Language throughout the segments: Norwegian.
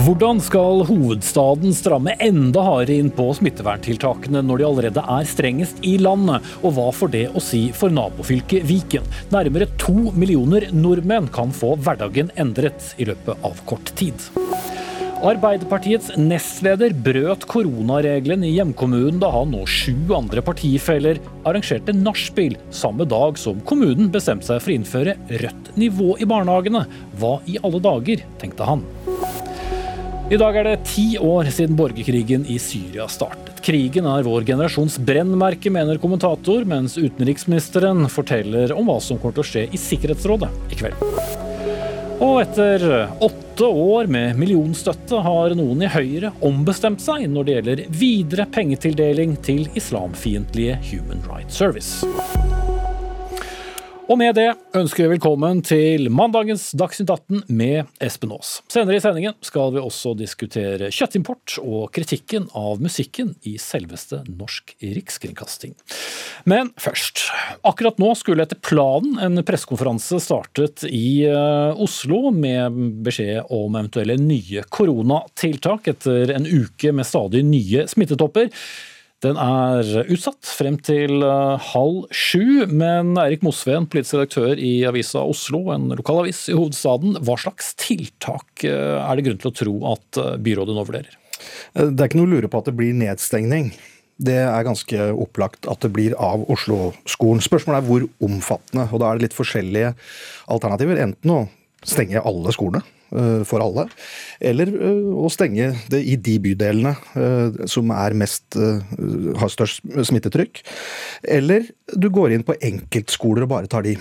Hvordan skal hovedstaden stramme enda hardere inn på smitteverntiltakene når de allerede er strengest i landet, og hva får det å si for nabofylket Viken? Nærmere to millioner nordmenn kan få hverdagen endret i løpet av kort tid. Arbeiderpartiets nestleder brøt koronaregelen i hjemkommunen da han og sju andre partifeller arrangerte nachspiel samme dag som kommunen bestemte seg for å innføre rødt nivå i barnehagene. Hva i alle dager, tenkte han. I dag er det ti år siden borgerkrigen i Syria startet. Krigen er vår generasjons brennmerke, mener kommentator, mens utenriksministeren forteller om hva som kommer til å skje i Sikkerhetsrådet i kveld. Og etter åtte år med millionstøtte har noen i Høyre ombestemt seg når det gjelder videre pengetildeling til islamfiendtlige Human Rights Service. Og med det ønsker vi velkommen til mandagens Dagsnytt 18 med Espen Aas. Senere i sendingen skal vi også diskutere kjøttimport og kritikken av musikken i selveste Norsk Rikskringkasting. Men først. Akkurat nå skulle etter planen en pressekonferanse startet i eh, Oslo med beskjed om eventuelle nye koronatiltak etter en uke med stadig nye smittetopper. Den er utsatt frem til eh, halv sju, men Eirik Mosveen, politisk redaktør i Avisa Oslo, en lokalavis i hovedstaden. Hva slags tiltak eh, er det grunn til å tro at eh, byrådet nå vurderer? Det er ikke noe å lure på at det blir nedstengning. Det er ganske opplagt at det blir av Oslo-skolen. Spørsmålet er hvor omfattende, og da er det litt forskjellige alternativer. Enten å stenge alle skolene, for alle. Eller eh, å stenge det i de bydelene eh, som mest, har størst smittetrykk. Eller du går inn på enkeltskoler og bare tar de.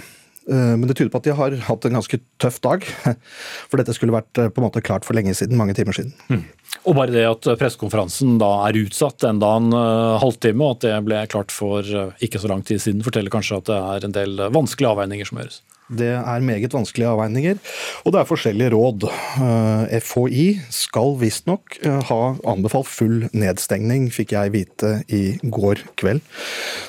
Men det tyder på at de har hatt en ganske tøff dag. For dette skulle vært på en måte klart for lenge siden, mange timer siden. Mm. Og bare det at pressekonferansen da er utsatt enda en halvtime, og at det ble klart for ikke så lang tid siden, forteller kanskje at det er en del vanskelige avveininger som gjøres? Det er meget vanskelige avveininger, og det er forskjellige råd. Eh, FHI skal visstnok eh, ha anbefalt full nedstengning, fikk jeg vite i går kveld.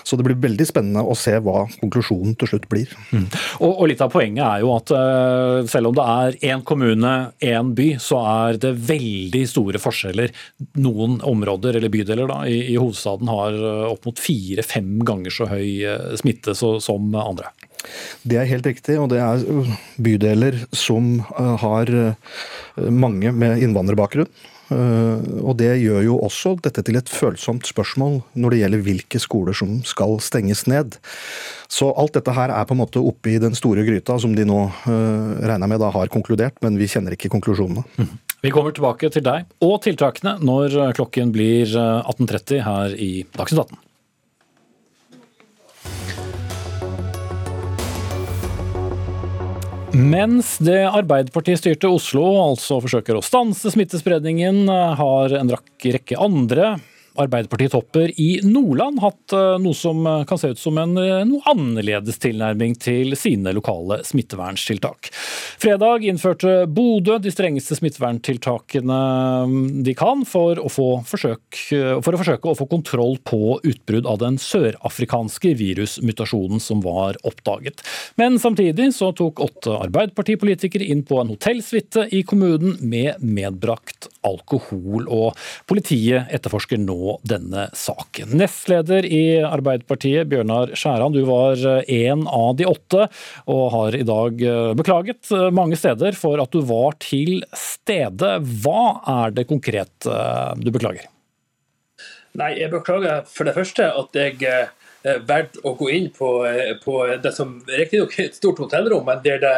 Så det blir veldig spennende å se hva konklusjonen til slutt blir. Mm. Og, og, Litt av poenget er jo at uh, selv om det er én kommune, én by, så er det veldig store forskjeller. Noen områder eller bydeler da, i, i hovedstaden har opp mot fire-fem ganger så høy smitte så, som andre. Det er helt riktig, og det er uh, bydeler som uh, har uh, mange med innvandrerbakgrunn. Og Det gjør jo også dette til et følsomt spørsmål når det gjelder hvilke skoler som skal stenges ned. Så alt dette her er på en måte oppe i den store gryta som de nå regner med da har konkludert, men vi kjenner ikke konklusjonene. Mm. Vi kommer tilbake til deg og tiltakene når klokken blir 18.30 her i Dagsnytt 18. Mens det Arbeiderpartiet-styrte Oslo altså forsøker å stanse smittespredningen, har en rekke andre Arbeiderparti-topper i Nordland hatt eh, noe som eh, kan se ut som en eh, noe annerledes tilnærming til sine lokale smitteverntiltak. Fredag innførte Bodø de strengeste smitteverntiltakene mm, de kan for å, forsøk, for å forsøke å få kontroll på utbrudd av den sørafrikanske virusmutasjonen som var oppdaget. Men samtidig så tok åtte Arbeiderpartipolitikere inn på en hotellsuite i kommunen med medbrakt alkohol, og politiet etterforsker nå denne saken. Nestleder i Arbeiderpartiet, Bjørnar Skjæran, du var en av de åtte, og har i dag eh, beklaget eh, mange steder for at du var til stede. Hva er det konkret eh, du beklager? Nei, Jeg beklager for det første at jeg Eh, verdt å gå inn på, eh, på det som riktignok er et stort hotellrom, men der det,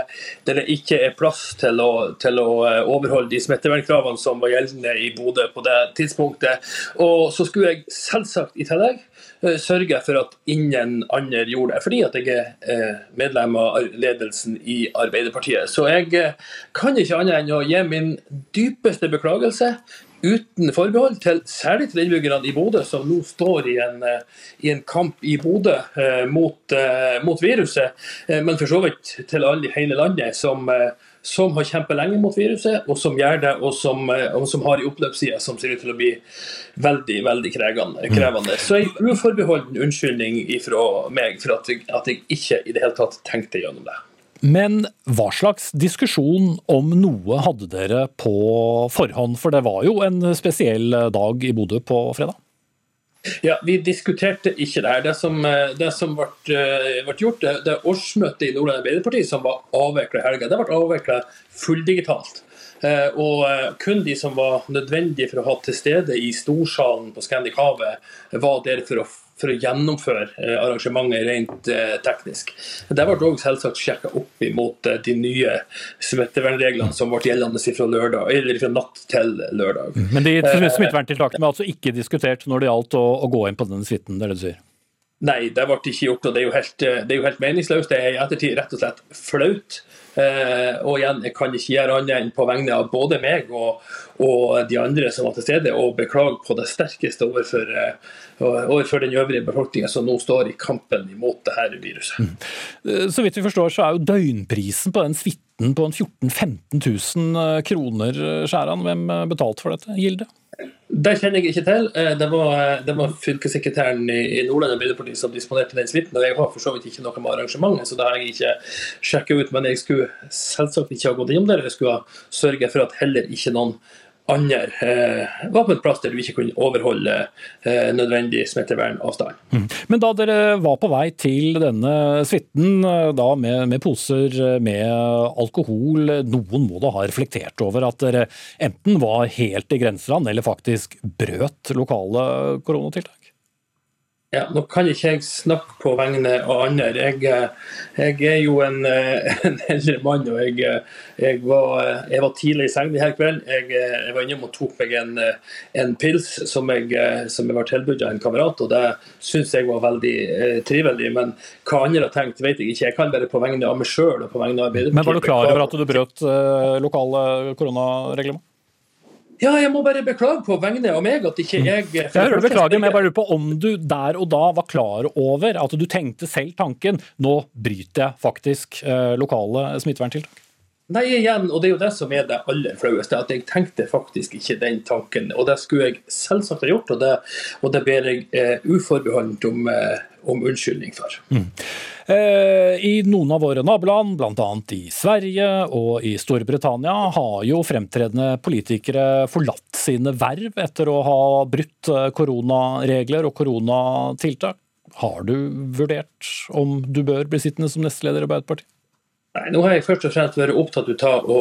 der det ikke er plass til å, til å, eh, overholde de smittevernkravene som var gjeldende i Bodø på det tidspunktet. Og så skulle jeg selvsagt i tillegg sørge for at ingen andre gjorde det, fordi at jeg er medlem av ledelsen i Arbeiderpartiet. Så jeg kan ikke annet enn å gi min dypeste beklagelse uten forbehold, til, særlig til innbyggerne i Bodø, som nå står i en, eh, i en kamp i Bodø eh, mot, eh, mot, viruset, men for så vidt til alle i hele landet som, som har kjempet lenge mot viruset, og som gjør det, og som, og som har en oppløpsside som ser ut til å bli veldig veldig krevende. krevende. Så en uforbeholden unnskyldning fra meg for at jeg, at jeg ikke i det hele tatt tenkte gjennom det. Men hva slags diskusjon om noe hadde dere på forhånd? For det var jo en spesiell dag i Bodø på fredag? Ja, Vi diskuterte ikke det her. Det som, det som ble, ble, gjort, det, det årsmøtet i Nordland Arbeiderparti som var avvikla i helga, det ble avvikla fulldigitalt. Eh, og eh, kun de som var nødvendige for å ha til stede i storsalen på Scandic Havet, var der for å, for å gjennomføre eh, arrangementet rent teknisk. Det ble òg selvsagt sjekka opp imot de nye smittevernreglene som ble gjeldende fra, lørdag, eller fra natt til lørdag. Mm. Men de smitteverntiltakene ble altså ikke diskutert når det gjaldt å, å gå inn på den suiten, det er det du sier? Nei, det ble ikke gjort, og det er jo helt, det er jo helt meningsløst. Det er i ettertid rett og slett flaut. Eh, og igjen, jeg kan ikke gjøre annet enn på vegne av både meg og, og, de andre som var til stede, og beklage på det sterkeste overfor, uh, overfor den øvrige befolkninga som nå står i kampen imot dette viruset. Mm. Eh, så vidt vi forstår, så er jo døgnprisen på den suiten på 14 000-15 000 kroner, Skjæran. Hvem betalte for dette, Gilde? Det kjenner jeg ikke til. Eh, det var, eh, det var fylkessekretæren i Nordland Arbeiderparti som disponerte den suiten. Og jeg har for så vidt ikke noe med arrangementet, så det har jeg ikke sjekket ut. Men jeg skulle selvsagt ikke ha gått innom der. Jeg skulle ha sørget for at heller ikke noen andre eh, var på en plass der du ikke kunne overholde eh, nødvendig smittevernavstand. Mm. Men da dere var på vei til denne suiten eh, med, med, poser eh, med alkohol, noen må da ha reflektert over at dere enten var helt i grenseland eller faktisk brøt lokale koronatiltak? Ja, Nå kan ikke jeg snakke på vegne av andre. Jeg, jeg er jo en, en, eldre mann, og jeg, jeg, var, jeg var, tidlig i seng denne kvelden. Jeg, jeg, var innom og tok meg en, en pils som jeg, som var tilbudt av en kamerat, og det syns jeg var veldig eh, trivelig. Men hva andre har tenkt, vet jeg ikke. Jeg kan bare på vegne av meg sjøl og på vegne av Arbeiderpartiet. Men var du klar over at du brøt eh, lokale koronareglement? Ja, jeg må bare beklage på vegne av meg at ikke jeg Jeg hører du beklager, men jeg bare lurer på om du der og da var klar over at du tenkte selv tanken nå bryter jeg faktisk eh, lokale smitteverntiltak? Nei, igjen, og det er jo det som er det aller flaueste, at jeg tenkte faktisk ikke den tanken. Og det skulle jeg selvsagt ha gjort, og det, og det ber jeg eh, uforbeholdent om, eh, om, unnskyldning for. Mm. Eh, I noen av våre naboland, bl.a. i Sverige og i Storbritannia, har jo fremtredende politikere forlatt sine verv etter å ha brutt eh, koronaregler og koronatiltak. Har du vurdert om du bør bli sittende som nestleder i Arbeiderpartiet? Nei, Nå har jeg først og fremst vært opptatt av å,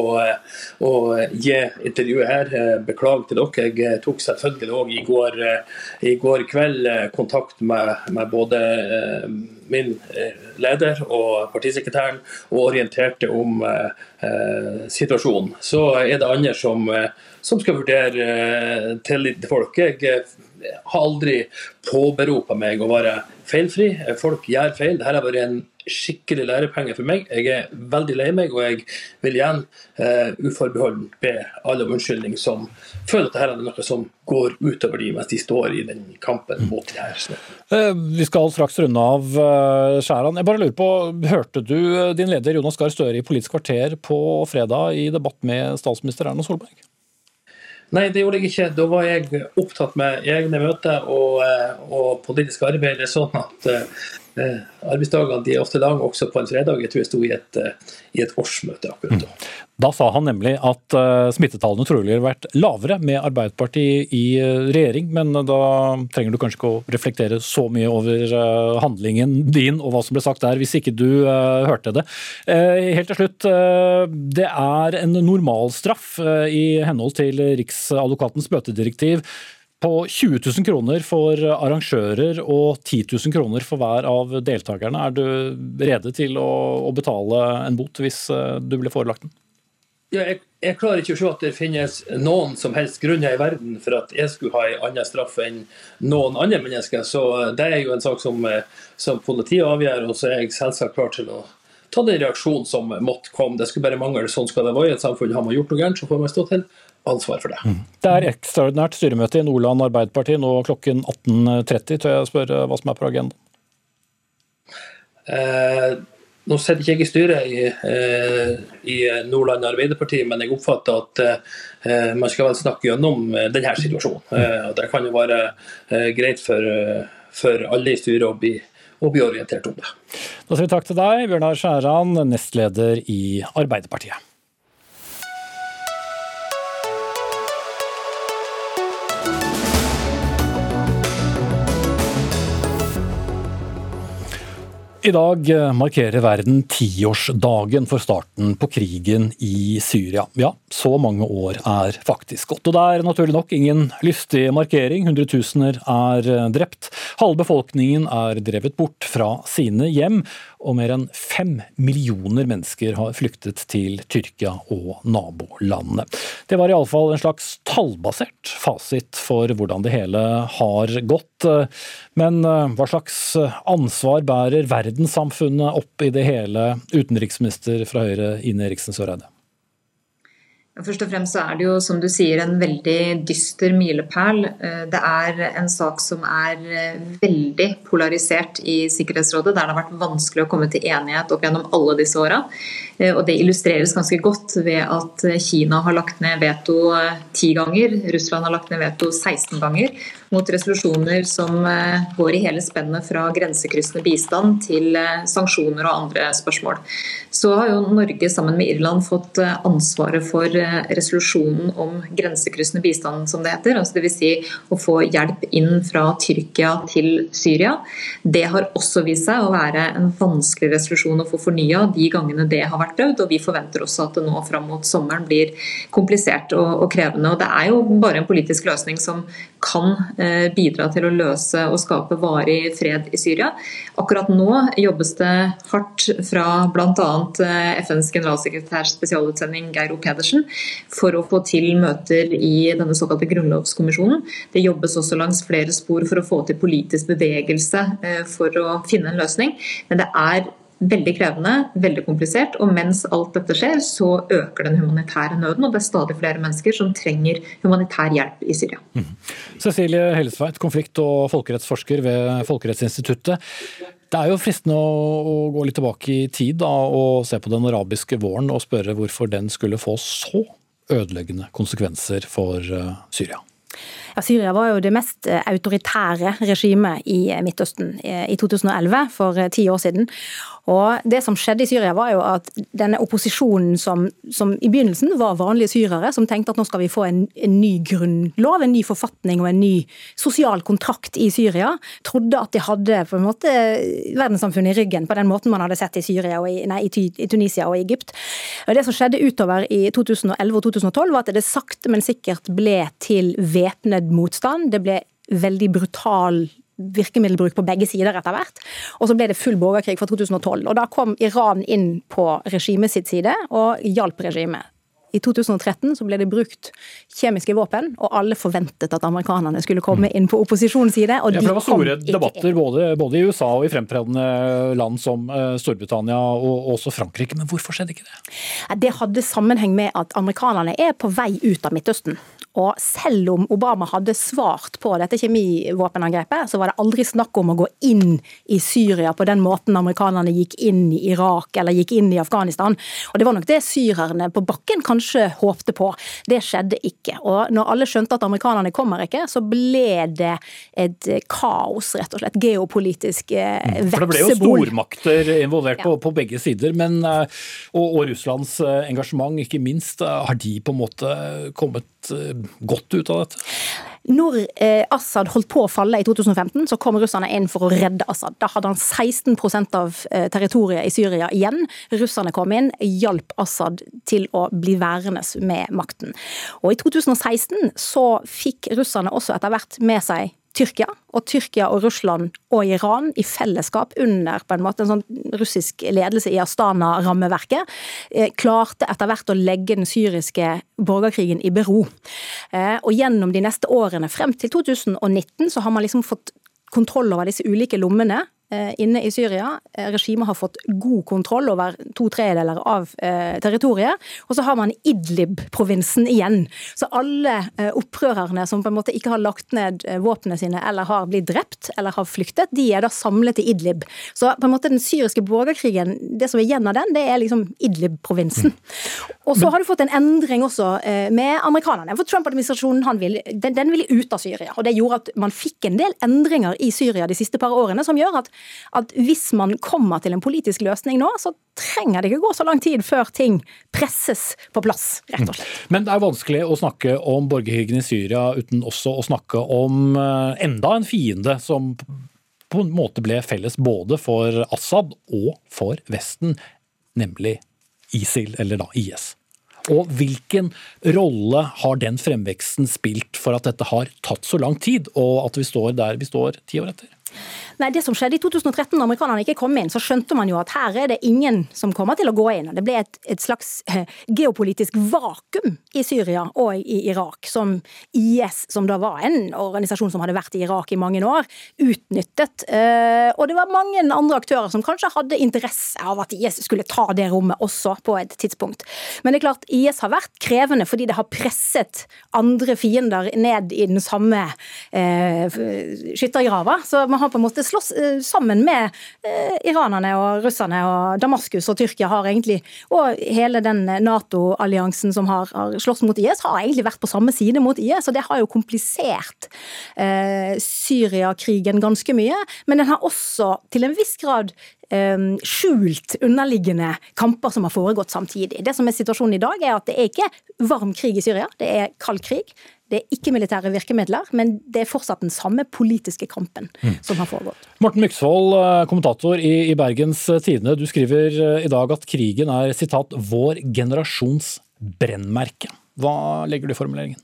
å gi intervjuet her. Beklager til dere. Jeg tok selvfølgelig òg i, i, går kveld kontakt med, med både min leder og partisekretæren og orienterte om eh, situasjonen. Så er det andre som, som skal vurdere eh, tilliten til folk. Jeg har aldri påberopa meg å være feilfri. Folk gjør feil. Dette har vært en skikkelig lærepenge for meg. Jeg er veldig lei meg, og jeg vil igjen uh, uforbeholdent be alle om unnskyldning som føler at dette er noe som går utover de mens de står i den kampen mot de her uh, Vi skal straks runde av uh, Skjæran. Jeg bare lurer på, Hørte du din leder Jonas Gahr Støre i Politisk kvarter på fredag i debatt med statsminister Erna Solberg? Nei, det gjorde jeg ikke. Da var jeg opptatt med egne møter og, og politisk arbeid. Det er sånn at Eh, arbeidsdagene de er ofte lange også på en fredag. Jeg tror jeg sto i et, eh, i et årsmøte akkurat da. Mm. Da sa han nemlig at uh, smittetallene trolig har vært lavere med Arbeiderpartiet i uh, regjering, men da trenger du kanskje ikke å reflektere så mye over handlingen din og hva som ble sagt der, hvis ikke du hørte det. helt til slutt, det er en normalstraff i henhold til Riksadvokatens bøtedirektiv på 20 000 kroner for arrangører og 10 000 kroner for hver av deltakerne. Er du rede til å, å betale en bot hvis eh, du blir forelagt den? Ja, jeg, jeg, klarer ikke å se at det finnes noen som helst grunner i verden for at jeg skulle ha en annen straff enn noen andre mennesker. Så eh, det er jo en sak som, eh, som politiet avgjør, og så er jeg selvsagt klar til å ta den reaksjonen som måtte komme. Det skulle bare mangle. Sånn skal det være i et samfunn. Har man gjort noe gærent, så får man stå til ansvar for det. Mm. Det er ekstraordinært styremøte i Nordland Arbeiderparti nå klokken 18.30. Tør jeg spørre hva som er på agendaen? Eh, nå sitter ikke jeg i styret i, eh, i, Nordland Arbeiderparti, men jeg oppfatter at eh, man skal vel snakke gjennom eh, denne situasjonen. Eh, det kan jo være eh, greit for, for alle i styret å bli og bli orientert om det. Da sier vi takk til deg, Bjørnar Skjæran, nestleder i Arbeiderpartiet. I dag eh, markerer verden tiårsdagen for starten på krigen i Syria. Ja, så mange år er faktisk gått. Og det er naturlig nok ingen lystig markering. Hundretusener er eh, drept. Halve befolkningen er drevet bort fra sine hjem og mer enn fem millioner mennesker har flyktet til Tyrkia og nabolandene. Det var iallfall en slags tallbasert fasit for hvordan det hele har gått. Men eh, hva slags ansvar bærer verdenssamfunnet opp i det hele, utenriksminister fra Høyre Ine Eriksen Søreide? Først og fremst så er det jo, som du sier, en veldig dyster milepæl. Eh, det er en sak som er eh, veldig polarisert i Sikkerhetsrådet, der det har vært vanskelig å komme til enighet opp gjennom alle disse åra. Eh, og det illustreres ganske godt ved at Kina har lagt ned veto ti ganger, Russland har lagt ned veto 16 ganger, mot resolusjoner som går i hele spennet fra grensekryssende bistand til sanksjoner og andre spørsmål. Så har jo Norge sammen med Irland fått ansvaret for Eh, resolusjonen om grensekryssende bistand, som det heter. Altså Dvs. Si å få hjelp inn fra Tyrkia til Syria. Det har også vist seg å være en vanskelig resolusjon å få fornya de gangene det har vært prøvd. Og vi forventer også at det nå fram mot sommeren blir komplisert og, og krevende. Og det er jo bare en politisk løsning som kan eh, bidra til å løse og skape varig fred i Syria. Akkurat nå jobbes det hardt fra bl.a. Eh, FNs generalsekretærs spesialutsending Geir O. Pedersen for å få til møter i denne såkalte grunnlovskommisjonen. Det jobbes også langs flere spor for å få til politisk bevegelse eh, for å finne en løsning. Men det er veldig krevende, veldig komplisert. Og mens alt dette skjer, så øker den humanitære nøden. Og det er stadig flere mennesker som trenger humanitær hjelp i Syria. Mm. Cecilie Hellesveit, konflikt- og folkerettsforsker ved Folkerettsinstituttet. Det er jo fristende å, gå litt tilbake i tid da, og se på den arabiske våren og spørre hvorfor den skulle få så ødeleggende konsekvenser for uh, Syria. Ja, Syria var jo det mest eh, autoritære regimet i Midtøsten eh, i 2011, for ti år siden. Og Det som skjedde i Syria, var jo at denne opposisjonen som, som i begynnelsen var vanlige syrere, som tenkte at nå skal vi få en, en, ny grunnlov, en ny forfatning og en ny sosial kontrakt i Syria, trodde at de hadde på en måte verdenssamfunnet i ryggen på den måten man hadde sett i Syria og i, nei, i Tunisia og Egypt. Og Det som skjedde utover i 2011 og 2012, var at det sakte, men sikkert ble til væpnet motstand. Det ble veldig brutal virkemiddelbruk på begge sider etter hvert. Og så ble det full borgerkrig fra 2012. Og da kom Iran inn på regimet sitt side og hjalp regimet. I 2013 så ble det brukt kjemiske våpen, og alle forventet at amerikanerne skulle komme inn på opposisjonens side. og de ja, Det var store debatter både, både, i USA og i fremtredende land som eh, Storbritannia og også Frankrike, men hvorfor skjedde ikke det? Det hadde sammenheng med at amerikanerne er på vei ut av Midtøsten. Og selv om Obama hadde svart på dette kjemivåpenangrepet, så var det aldri snakk om å gå inn i Syria på den måten amerikanerne gikk inn i Irak eller gikk inn i Afghanistan. Og Det var nok det syrerne på bakken kanskje håpte på. Det skjedde ikke. Og når alle skjønte at amerikanerne kommer ikke, så ble det et kaos, rett og slett. Geopolitisk vepsebol. Mm. For det ble jo stormakter involvert ja. på, på, begge sider, men, eh, og, og Russlands eh, engasjement ikke minst. Eh, har de på en måte kommet godt ut av dette? Når eh, Assad holdt på å falle i 2015, så kom russerne inn for å redde Assad. Da hadde han 16% av eh, territoriet i Syria igjen. Russerne kom inn, hjalp Assad til å bli værende med makten. Og i 2016 så fikk russerne også etter hvert med seg Tyrkia, og Tyrkia og Russland og Iran i fellesskap under på en måte en sånn russisk ledelse i Astana-rammeverket, eh, klarte etter hvert å legge den syriske borgerkrigen i bero. Eh, og gjennom de neste årene, frem til 2019, så har man liksom fått kontroll over disse ulike lommene inne i Syria. Eh, regimet har fått god kontroll over to tredjedeler av eh, territoriet. Og så har man Idlib-provinsen igjen. Så alle opprørerne som på en måte ikke har lagt ned våpnene sine eller har blitt drept eller har flyktet, de er da samlet i Idlib. Så på en måte den syriske borgerkrigen, det som er igjen av den, det er liksom Idlib-provinsen. Og så har du fått en endring også med amerikanerne. For Trump-administrasjonen den, den ville ut av Syria. Og det gjorde at man fikk en del endringer i Syria de siste par årene som gjør at at hvis man kommer til en politisk løsning nå, så trenger det ikke gå så lang tid før ting presses på plass, rett og slett. Men det er vanskelig å snakke om borgerkrigen i Syria uten også å snakke om eh, enda en fiende som på en måte ble felles både for Assad og for Vesten, nemlig ISIL, eller da IS. Og hvilken rolle har den fremveksten spilt for at dette har tatt så lang tid, og at vi står der vi står ti år etter? Nei, Det som skjedde i 2013, da amerikanerne ikke kom inn, så skjønte man jo at her er det ingen som kommer til å gå inn. Det ble et, et slags eh, geopolitisk vakuum i Syria og i Irak, som IS, som da var en organisasjon som hadde vært i Irak i mange år, utnyttet. Eh, og det var mange andre aktører som kanskje hadde interesse av at IS skulle ta det rommet også, på et tidspunkt. Men det er klart, IS har vært krevende fordi det har presset andre fiender ned i den samme eh, skyttergrava. Så man har på en måte slåss eh, sammen med eh, iranerne og russerne, og Damaskus og Tyrkia har egentlig, og hele den Nato-alliansen som har, har slåss mot IS, har egentlig vært på samme side mot IS, og det har jo komplisert eh, Syriakrigen ganske mye. Men den har også til en viss grad eh, skjult underliggende kamper som har foregått samtidig. Det som er situasjonen i dag, er at det er ikke varm krig i Syria, det er kald krig. Det er ikke militære virkemidler, men det er fortsatt den samme politiske kampen mm. som har foregått. Morten Myksvold, eh, kommentator i, i Bergens Tidende. Du skriver eh, i dag at krigen er sitat, 'vår generasjons brennmerke'. Hva legger du i formuleringen?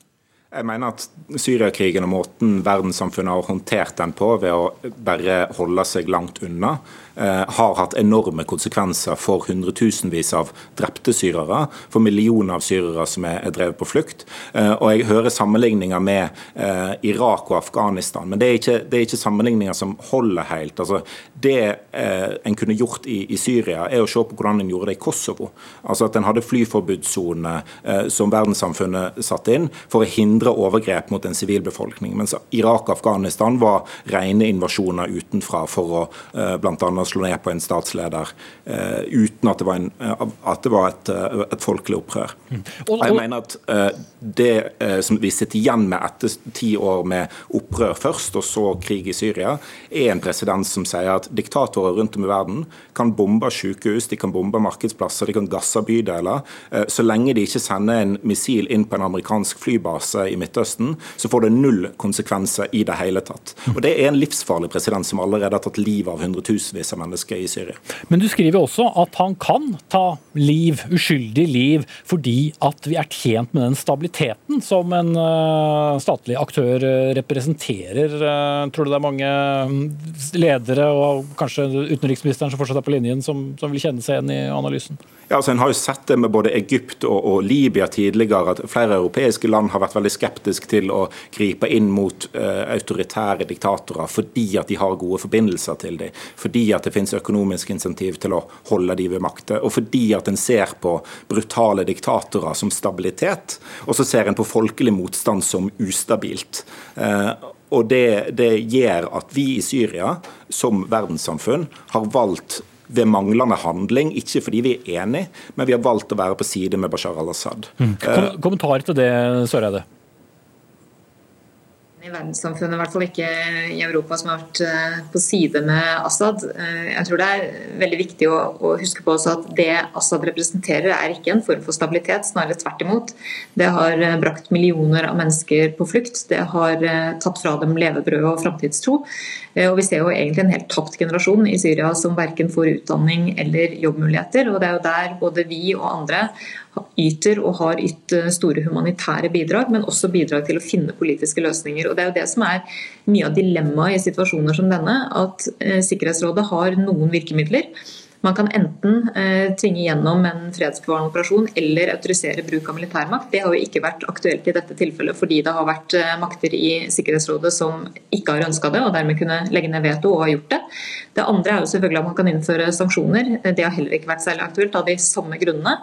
Jeg mener at Syriakrigen og måten verdenssamfunnet har håndtert den på, ved å bare holde seg langt unna, har hatt enorme konsekvenser for hundretusenvis av drepte syrere, for millioner av syrere som er, drevet på flukt. Eh, og Jeg hører sammenligninger med eh, Irak og Afghanistan, men det er ikke, det er ikke sammenligninger som holder helt. Altså, det en kunne gjort i, i, Syria, er å se på hvordan en gjorde det i Kosovo. Altså At en hadde flyforbudssone som verdenssamfunnet satte inn for å hindre overgrep mot en sivilbefolkning. Mens Irak og Afghanistan var rene invasjoner utenfra for å uh, slå ned på en statsleder uh, uten at det var, en, uh, at det var et, uh, et, folkelig opprør. Mm. Og, jeg mener at det som vi sitter igjen med etter ti år med opprør først, og så krig i Syria, er en presedens som sier at diktatorer rundt om i verden kan bombe sykehus, de kan bombe markedsplasser, de kan gasse bydeler. Så lenge de ikke sender en missil inn på en amerikansk flybase i Midtøsten, så får det null konsekvenser i det hele tatt. Og Det er en livsfarlig president som allerede har tatt livet av hundretusenvis av mennesker i Syria. Men du skriver også at han kan ta liv, uskyldig liv, fordi at vi er tjent med den stabiliteten som en uh, statlig aktør uh, representerer. Uh, tror du det er mange mm, ledere, og kanskje utenriksministeren som fortsatt er på linjen, som, som vil kjenne seg igjen i analysen? Ja, altså En har jo sett det med både Egypt og, og, Libya tidligere, at flere europeiske land har vært veldig skeptiske til å gripe inn mot uh, autoritære diktatorer fordi at de har gode forbindelser til dem, fordi at det finnes økonomisk insentiv til å holde dem ved makte, og fordi at en ser på brutale diktatorer som stabilitet, og så ser en på folkelig motstand som ustabilt. Uh, og det, det gjør at vi i Syria som verdenssamfunn har valgt ved manglende handling, ikke fordi vi er enige, men vi har valgt å være på side med Bashar al-Assad. Mm. Kommentar til det, Søreide? I verdenssamfunnet, i hvert fall ikke i Europa, som har vært eh, på side med Assad. Eh, jeg tror det er veldig viktig å, huske på også at det Assad representerer, er ikke en form for stabilitet, snarere tvert imot. Det har eh, brakt millioner av mennesker på flukt. Det har tatt fra dem levebrød og framtidstro. Og vi ser jo egentlig en helt tapt generasjon i Syria som verken får utdanning eller jobbmuligheter. Og det er jo der både vi og andre yter og har ytt eh, store humanitære bidrag, men også bidrag til å finne politiske løsninger. Og Det er jo det som er mye av dilemmaet i situasjoner som denne, at eh, Sikkerhetsrådet har noen virkemidler man kan enten eh, tvinge gjennom en fredsbevarende operasjon eller autorisere bruk av militærmakt. Det har jo ikke vært aktuelt i dette tilfellet fordi det har vært eh, makter i Sikkerhetsrådet som ikke har ønska det, og dermed kunne legge ned veto og har gjort det. Det andre er jo selvfølgelig at man kan innføre sanksjoner. Det har heller ikke vært særlig aktuelt av de samme grunnene.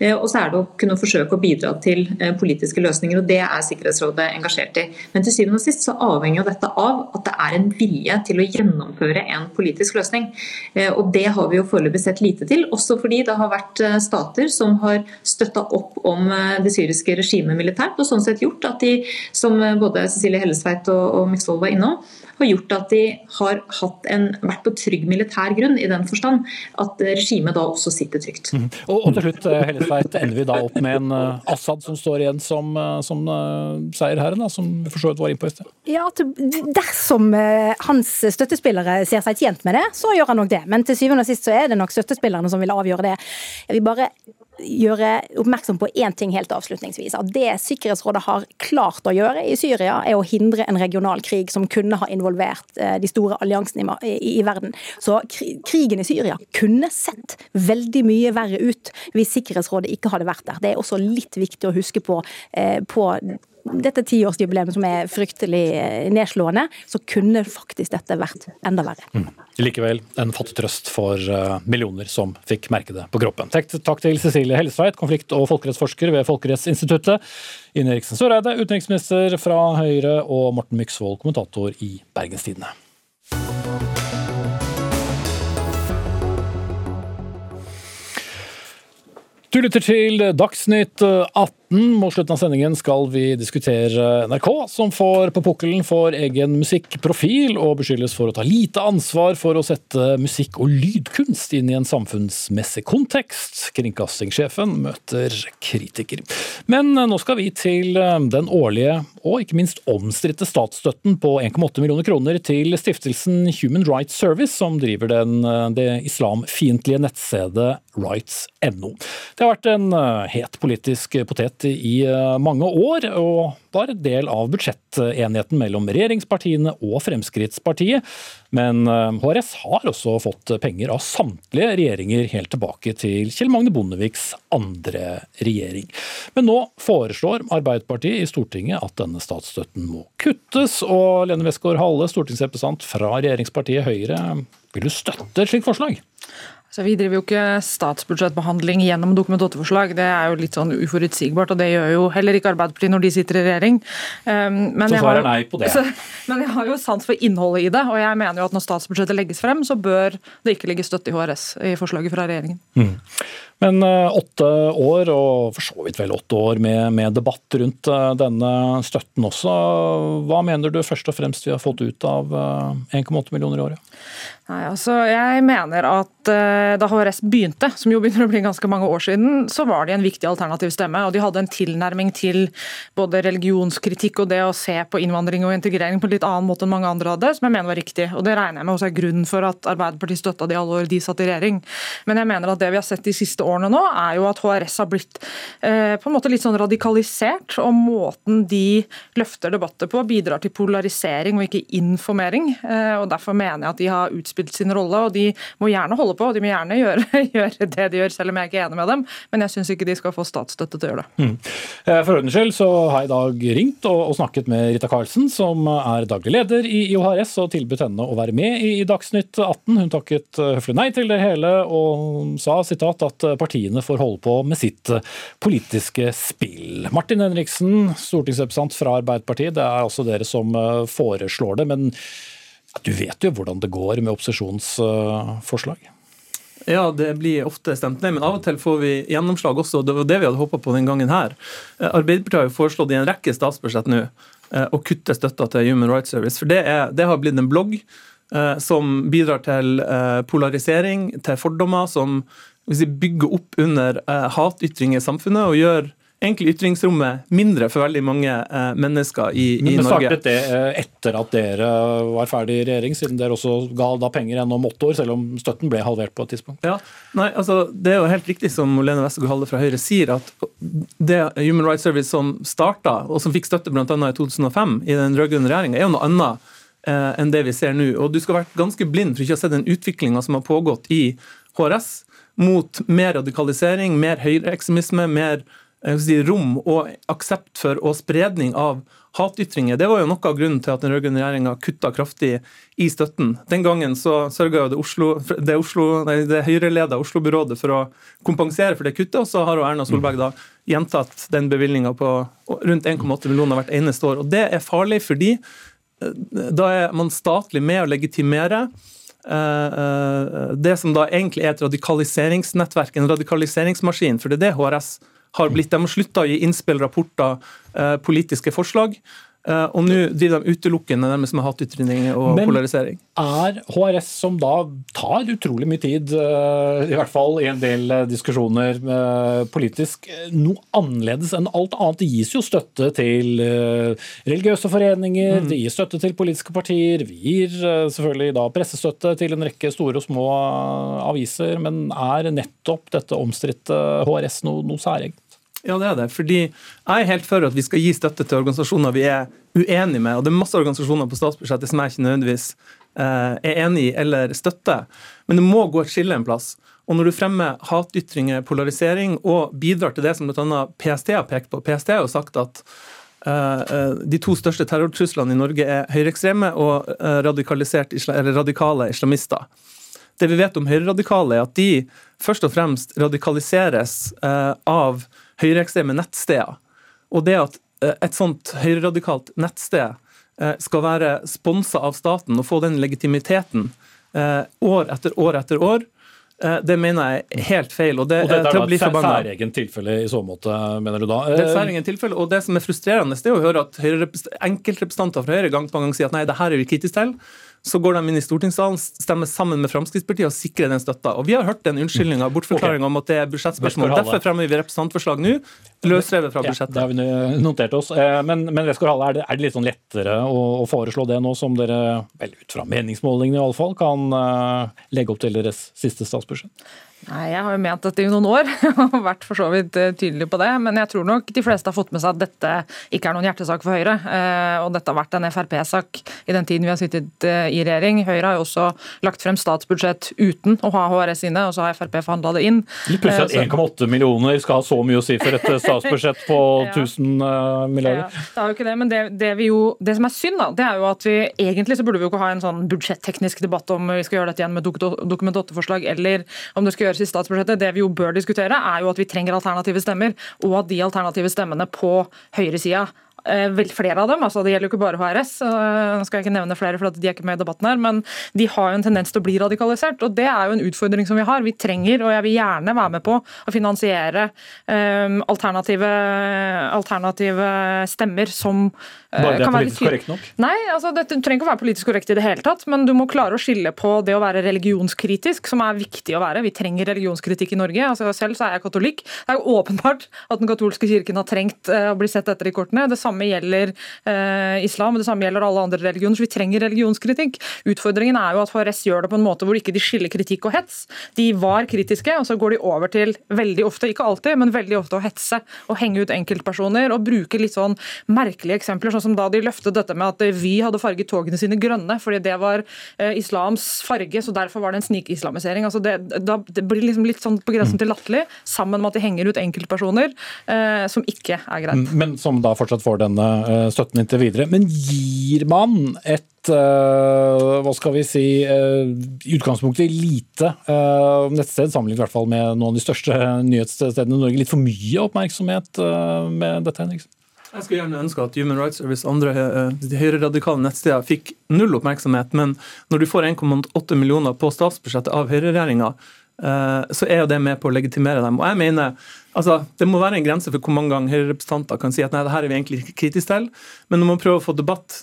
Eh, og så er det å kunne forsøke å bidra til politiske løsninger, og det er Sikkerhetsrådet engasjert i. Men til syvende og sist så avhenger jo dette av at det er en vilje til å gjennomføre en politisk løsning. Og det har vi jo foreløpig sett lite til. Også fordi det har vært stater som har støtta opp om det syriske regimet militært, og sånn sett gjort at de, som både Cecilie Hellesveit og, og Myksvold var innom, har gjort at de har en, vært på trygg militær grunn, i den forstand at regimet da også sitter trygt. Mm. Og, og, til slutt, Hellesveit, ender vi da opp med en Assad som står igjen som, som uh, seierherren, som vi for så vidt var inne på i sted? Ja, dersom hans støttespillere ser seg tjent med det, så gjør han nok det. Men til syvende og sist så er det nok støttespillerne som vil avgjøre det. Jeg vil bare gjøre oppmerksom på én ting helt avslutningsvis. At det Sikkerhetsrådet har klart å gjøre i Syria, er å hindre en regional krig som kunne ha involvert eh, de store alliansene i, i verden. Så krigen i Syria kunne sett veldig mye verre ut hvis Sikkerhetsrådet ikke hadde vært der. Det er også litt viktig å huske på, eh, på dette tiårsjubileet som er fryktelig eh, nedslående, så kunne faktisk dette vært enda verre. Mm. Likevel en fattig trøst for uh, millioner som fikk merke det på kroppen. Takk til Cecilie Hellestveit, konflikt- og folkerettsforsker ved Folkerettsinstituttet. Ine Eriksen Søreide, utenriksminister fra Høyre, og Morten Myksvold, kommentator i Bergenstidene. Du lytter til Dagsnytt 18. Mot slutten av sendingen skal vi diskutere NRK, som får på pukkelen for egen musikkprofil og beskyldes for å ta lite ansvar for å sette musikk- og lydkunst inn i en samfunnsmessig kontekst. Kringkastingssjefen møter kritiker. Men nå skal vi til den årlige og ikke minst omstridte statsstøtten på 1,8 millioner kroner til stiftelsen Human Rights Service, som driver den, det islamfiendtlige nettstedet rights.no. Det har vært en eh, het politisk potet i eh, mange år, og var en del av budsjettenigheten mellom regjeringspartiene og Fremskrittspartiet. Men HRS eh, har også fått penger av samtlige regjeringer helt tilbake til Kjell Magne Bondeviks andre regjering. Men nå foreslår Arbeiderpartiet i Stortinget at denne statsstøtten må kuttes, og Lene Westgård-Halle, stortingsrepresentant fra regjeringspartiet Høyre, vil du støtte et slikt forslag? Så Vi driver jo ikke statsbudsjettbehandling gjennom Dokument 8-forslag. Det er jo litt sånn uforutsigbart, og det gjør jo heller ikke Arbeiderpartiet når de sitter i regjering. Um, men så svarer nei på det. Så, men jeg har jo sans for innholdet i det, og jeg mener jo at når statsbudsjettet legges frem, så bør det ikke ligge støtte i HRS i forslaget fra regjeringen. Mm. Men uh, åtte år, og for så vidt vel åtte år med, med debatt rundt uh, denne støtten også. Hva mener du først og fremst vi har fått ut av uh, eh, 1,8 millioner i året? Nei, altså Jeg mener at da HRS begynte, som jo begynner å bli ganske mange år siden, så var de en viktig alternativ stemme. og De hadde en tilnærming til både religionskritikk og det å se på innvandring og integrering på en litt annen måte enn mange andre hadde, som jeg mener var riktig. og Det regner jeg med også er grunnen for at Arbeiderpartiet støtta de alle år de satt i regjering. Men jeg mener at det vi har sett de siste årene nå, er jo at HRS har blitt uh, på en måte litt sånn radikalisert, og måten de løfter debatter på bidrar til polarisering og ikke informering. Uh, og Derfor mener jeg at de har utspilt sin rolle, og de må gjerne holde på, og de må gjerne gjøre, gjøre det de gjør, selv om jeg ikke er enig med dem, men jeg syns ikke de skal få statsstøtte til å gjøre det. Mm. Eh, for ordens skyld så har jeg i dag ringt og, og, snakket med Rita Karlsen, som er daglig leder i IOHRS, og tilbudt henne å være med i, i Dagsnytt 18. Hun takket eh, høflig nei til det hele, og sa sitat at partiene får holde på med sitt eh, politiske spill. Martin Henriksen, stortingsrepresentant fra Arbeiderpartiet, det er altså dere som foreslår det. men du vet jo hvordan det går med opposisjonsforslag? Ja, det blir ofte stemt ned, men av og til får vi gjennomslag også. Det var det vi hadde håpa på den gangen her. Eh, Arbeiderpartiet har jo foreslått i en rekke statsbudsjett nå eh, å kutte støtta til Human Rights Service. For det, er, det har blitt en blogg eh, som bidrar til polarisering, til fordommer, som bygger opp under hatytringer i samfunnet og gjør egentlig ytringsrommet mindre for veldig mange eh, mennesker i, i Men Norge. Startet det eh, etter at dere var ferdig i regjering, siden dere også ga da penger gjennom åtte år, selv om støtten ble halvert på et tidspunkt? Ja, nei, altså Det er jo helt riktig som Lene Westergård fra Høyre sier, at det Human Rights Service som starta, og som fikk støtte bl.a. i 2005 i den rød-grønne regjeringa, er jo noe annet eh, enn det vi ser nå. Og Du skal ha vært ganske blind for ikke å ha sett den utviklinga som har pågått i HRS mot mer radikalisering, mer høyreekstremisme, mer si, rom og aksept for og spredning av hatytringer. Det var jo noe av grunnen til at den rød-grønne regjeringa kutta kraftig i støtten. Den gangen så sørga det, det, det høyreleda Oslo-byrådet for å kompensere for det kuttet, og så har jo Erna Solberg da gjentatt den bevilgninga på rundt 1,8 millioner hvert eneste år. Og Det er farlig fordi eh, da er man statlig med å legitimere det som da egentlig er et radikaliseringsnettverk, en radikaliseringsmaskin. For det er det HRS har blitt. De har slutta å gi innspill, rapporter, politiske forslag. Eh, og nå driver de utelukkende nærmest med hatytring og Men polarisering. Er HRS, som da tar utrolig mye tid, eh, i hvert fall i en del eh, diskusjoner politisk, noe annerledes enn alt annet? Det gis jo støtte til religiøse foreninger, mm. det gis støtte til politiske partier. Vi gir selvfølgelig da pressestøtte til en rekke store og små aviser. Men er nettopp dette omstridte HRS noe, noe særegent? Ja, det er det. Fordi jeg er helt for at vi skal gi støtte til organisasjoner vi er uenige med. Og det er masse organisasjoner på statsbudsjettet som jeg ikke nødvendigvis eh, er enig i eller støtter. Men det må gå et skille en plass. Og når du fremmer hatytringer, polarisering og bidrar til det som bl.a. PST har pekt på PST har jo sagt at uh, de to største terrortruslene i Norge er høyreekstreme og radikale islamister. Det vi vet om høyreradikale, er at de først og fremst radikaliseres av høyreekstreme nettsteder. Og det at eh, et sånt høyreradikalt nettsted eh, skal være sponsa av staten og få den legitimiteten eh, år etter år etter år, det mener jeg er helt feil. Og, det, og dette er et særegent tilfelle i så måte, mener du da? Det er et særegent tilfelle, og det som er frustrerende, det er å høre at enkeltrepresentanter fra Høyre gang på gang sier at nei, det her er vi kritiske til. Så går de inn i stortingssalen, stemmer sammen med Fremskrittspartiet og sikrer den støtta. Og Vi har hørt den unnskyldninga og bortforklaringa okay. om at det er budsjettspørsmål. Derfor fremmer vi representantforslag nå, løsrevet fra budsjettet. Ja, det har vi notert oss. Eh, men, men Westgård-Halle, er, det, er det litt sånn lettere å, å, foreslå det nå som dere, vel ut fra meningsmålingene i alle fall, kan uh, legge opp til deres siste statsbudsjett? Nei, Jeg har jo ment dette i noen år og vært for så vidt eh, tydelig på det. Men jeg tror nok de fleste har fått med seg at dette ikke er noen hjertesak for Høyre. Eh, og dette har vært en Frp-sak i den tiden vi har sittet eh, i regjering. Høyre har jo også lagt frem statsbudsjett uten å ha HRS inne, og så har Frp forhandla det inn. Litt pussig at 1,8 millioner skal ha så mye å si for et statsbudsjett på ja. 1000 milliarder. Ja, det er jo ikke det, men det, det, jo, det, som er synd, da, det er jo at vi egentlig så burde vi jo ikke ha en sånn budsjetteknisk debatt om vi skal gjøre dette igjen med Dokument 8-forslag, eller om det skal gjøres i statsbudsjettet. Det vi jo bør diskutere, er jo at vi trenger alternative stemmer, og at de alternative stemmene på høyresida Eh, vel flere av dem, altså det gjelder jo ikke bare HRS, nå skal jeg ikke nevne flere for de er ikke med i debatten her, men de har jo en tendens til å bli radikalisert. og Det er jo en utfordring som vi har. Vi trenger, og jeg vil gjerne være med på, å finansiere um, alternative, alternative, stemmer som Bare det er politisk korrekt nok? Nei, altså det trenger ikke å være politisk korrekt i det hele tatt, men du må klare å skille på det å være religionskritisk, som er viktig å være. Vi trenger religionskritikk i Norge. altså Selv så er jeg katolikk. Det er jo åpenbart at den katolske kirken har trengt uh, å bli sett etter i kortene. Det samme gjelder eh, islam, og det samme gjelder alle andre religioner. Så vi trenger religionskritikk. Utfordringen er jo at HRS gjør det på en måte hvor ikke de skiller kritikk og hets. De var kritiske, og så går de over til veldig ofte, ikke alltid, men veldig ofte å hetse og henge ut enkeltpersoner og bruke litt sånn merkelige eksempler, sånn som da de løftet dette med at Vy hadde farget togene sine grønne fordi det var eh, islams farge, så derfor var det en snikislamisering. Altså det, det blir liksom litt sånn på grensen til latterlig, sammen med at de henger ut enkeltpersoner, eh, som ikke er greit. Men som da fortsatt får denne eh, støtten inntil videre. Men gir man et uh, hva skal vi si, i utgangspunktet lite nettsted, sammenlignet i hvert fall med noen av de største nyhetsstedene i Norge, litt for mye oppmerksomhet med dette, Henriksen? Jeg skulle gjerne ønske at Human Rights Service andre de høyreradikale nettsteder fikk null oppmerksomhet, men når du får 1,8 millioner på statsbudsjettet av høyreregjeringa, så er jo det med på å legitimere dem. Og jeg mener Altså, Det må være en grense for hvor mange ganger Høyre-representanter kan si at nei, det her er vi egentlig ikke kritiske til, men når man prøver å få debatt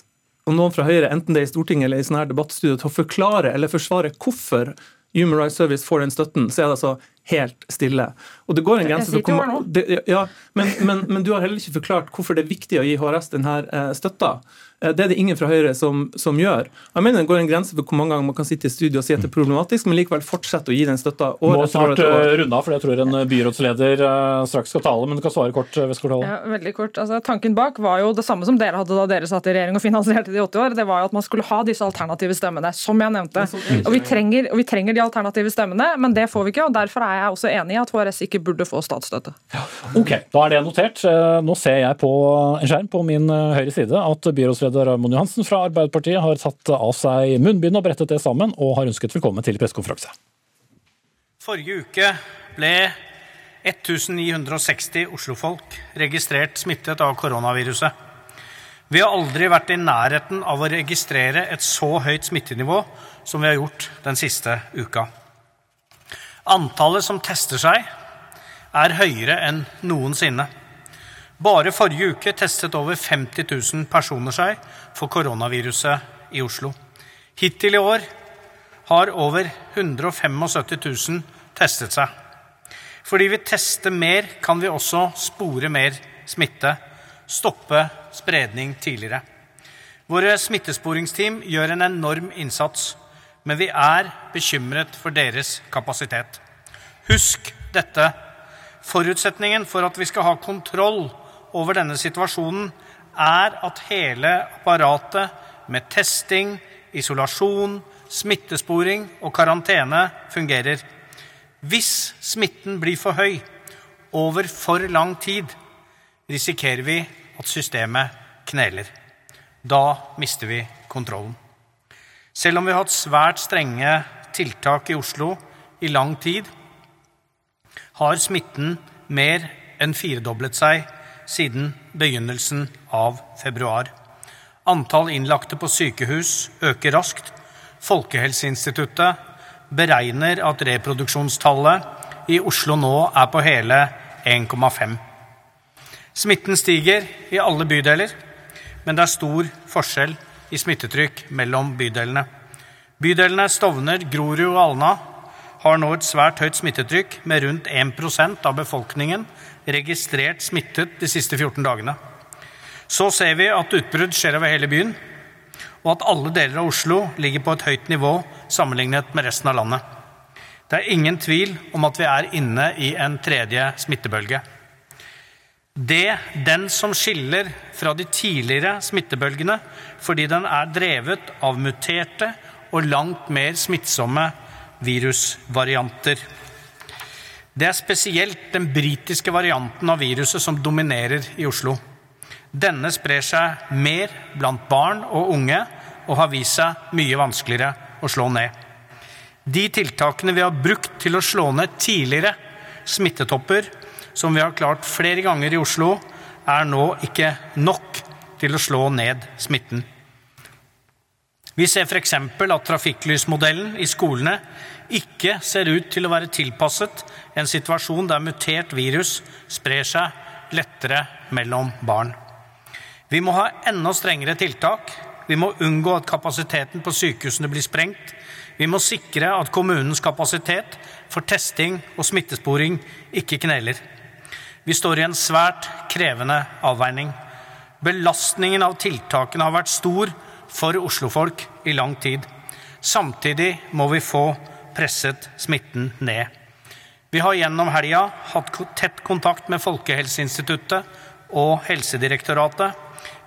og noen fra Høyre, enten det er i Stortinget eller i sånne her debattstudio, til å forklare eller forsvare hvorfor Human Rights Service får den støtten, så er det altså helt stille. Og det går en grense for hvor, ja, men, men, men, du har heller ikke forklart hvorfor det er viktig å gi HRS denne eh, støtta. Eh, det er det ingen fra Høyre som, som, gjør. Jeg mener Det går en grense for hvor mange ganger man kan sitte i studio og si at det er problematisk, men likevel fortsette å gi den støtta år Må snart eh, runde av, for jeg tror en byrådsleder eh, straks skal tale. Men du kan svare kort. Ja, veldig kort. Altså, tanken bak var jo det samme som dere hadde da dere satt i regjering og finansierte det i åtte år. Det var jo at man skulle ha disse alternative stemmene, som jeg nevnte. Og vi, trenger, og vi trenger de alternative stemmene, men det får vi ikke. og Derfor er jeg også enig i at HRS ikke burde få statsstøtte. Ok, da er det notert. Nå ser jeg på en skjerm på min høyre side at byrådsleder Raymond Johansen fra Arbeiderpartiet har tatt av seg munnbindet og brettet det sammen, og har ønsket velkommen til pressekonferanse. Forrige uke ble 1960 oslofolk registrert smittet av koronaviruset. Vi har aldri vært i nærheten av å registrere et så høyt smittenivå som vi har gjort den siste uka. Antallet som tester seg, er høyere enn noensinne. Bare forrige uke testet over 50 000 personer seg for koronaviruset i Oslo. Hittil i år har over 175 000 testet seg. Fordi vi tester mer, kan vi også spore mer smitte, stoppe spredning tidligere. Våre smittesporingsteam gjør en enorm innsats, men vi er bekymret for deres kapasitet. Husk dette. Forutsetningen for at vi skal ha kontroll over denne situasjonen, er at hele apparatet med testing, isolasjon, smittesporing og karantene fungerer. Hvis smitten blir for høy over for lang tid, risikerer vi at systemet kneler. Da mister vi kontrollen. Selv om vi har hatt svært strenge tiltak i Oslo i lang tid, har smitten mer enn firedoblet seg siden begynnelsen av februar. Antall innlagte på sykehus øker raskt. Folkehelseinstituttet beregner at reproduksjonstallet i Oslo nå er på hele 1,5. Smitten stiger i alle bydeler, men det er stor forskjell i smittetrykk mellom bydelene. Bydelene Stovner, Grorud og Alna har nå et svært høyt smittetrykk, med rundt 1% av befolkningen registrert smittet de siste 14 dagene. Så ser vi at utbrudd skjer over hele byen, og at alle deler av Oslo ligger på et høyt nivå sammenlignet med resten av landet. Det er ingen tvil om at vi er inne i en tredje smittebølge. Det den som skiller fra de tidligere smittebølgene, fordi den er drevet av muterte og langt mer smittsomme virusvarianter. Det er spesielt den britiske varianten av viruset som dominerer i Oslo. Denne sprer seg mer blant barn og unge og har vist seg mye vanskeligere å slå ned. De tiltakene vi har brukt til å slå ned tidligere smittetopper, som vi har klart flere ganger i Oslo, er nå ikke nok til å slå ned smitten. Vi ser f.eks. at trafikklysmodellen i skolene ikke ser ut til å være tilpasset en situasjon der mutert virus sprer seg lettere mellom barn. Vi må ha enda strengere tiltak. Vi må unngå at kapasiteten på sykehusene blir sprengt. Vi må sikre at kommunens kapasitet for testing og smittesporing ikke kneler. Vi står i en svært krevende avveining. Belastningen av tiltakene har vært stor for oslofolk i lang tid. Samtidig må vi få presset smitten ned. Vi har gjennom helga hatt tett kontakt med Folkehelseinstituttet og Helsedirektoratet.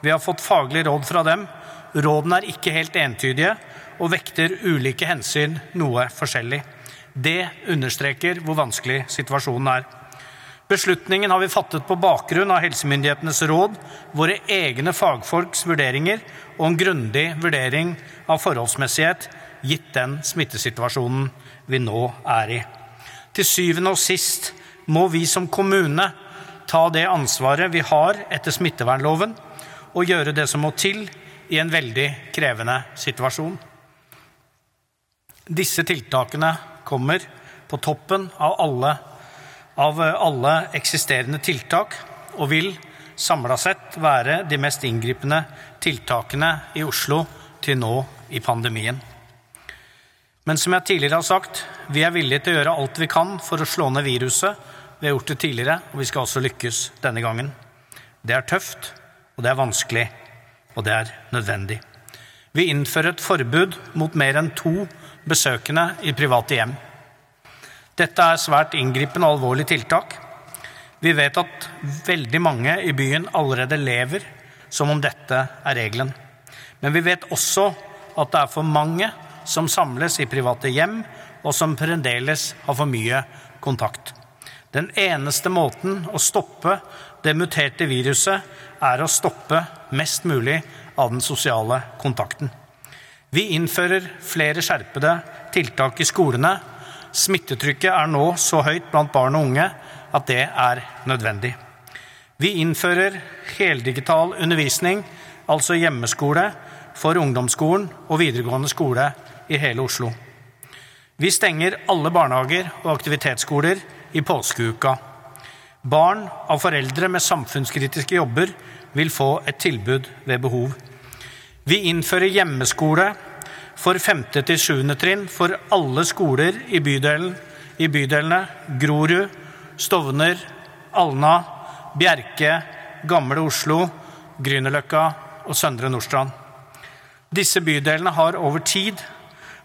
Vi har fått faglig råd fra dem. Rådene er ikke helt entydige og vekter ulike hensyn noe forskjellig. Det understreker hvor vanskelig situasjonen er. Beslutningen har vi fattet på bakgrunn av helsemyndighetenes råd, våre egne fagfolks vurderinger og en grundig vurdering av forholdsmessighet gitt den smittesituasjonen vi nå er i. Til syvende og sist må vi som kommune ta det ansvaret vi har etter smittevernloven, og gjøre det som må til i en veldig krevende situasjon. Disse tiltakene kommer på toppen av alle, av alle eksisterende tiltak og vil samla sett være de mest inngripende tiltakene i Oslo til nå i pandemien. Men som jeg tidligere har sagt, vi er villige til å gjøre alt vi kan for å slå ned viruset. Vi har gjort det tidligere, og vi skal også lykkes denne gangen. Det er tøft, og det er vanskelig, og det er nødvendig. Vi innfører et forbud mot mer enn to besøkende i private hjem. Dette er svært inngripende og alvorlige tiltak. Vi vet at veldig mange i byen allerede lever som om dette er regelen. Men vi vet også at det er for mange som samles i private hjem, og som fremdeles har for mye kontakt. Den eneste måten å stoppe det muterte viruset er å stoppe mest mulig av den sosiale kontakten. Vi innfører flere skjerpede tiltak i skolene. Smittetrykket er nå så høyt blant barn og unge at det er nødvendig. Vi innfører heldigital undervisning, altså hjemmeskole for ungdomsskolen og videregående skole i hele Oslo. Vi stenger alle barnehager og aktivitetsskoler i påskeuka. Barn av foreldre med samfunnskritiske jobber vil få et tilbud ved behov. Vi innfører hjemmeskole for 5. til 7. trinn for alle skoler i, bydelen, i bydelene Grorud, Stovner, Alna, Bjerke, Gamle Oslo, Grünerløkka og Søndre Nordstrand. Disse bydelene har over tid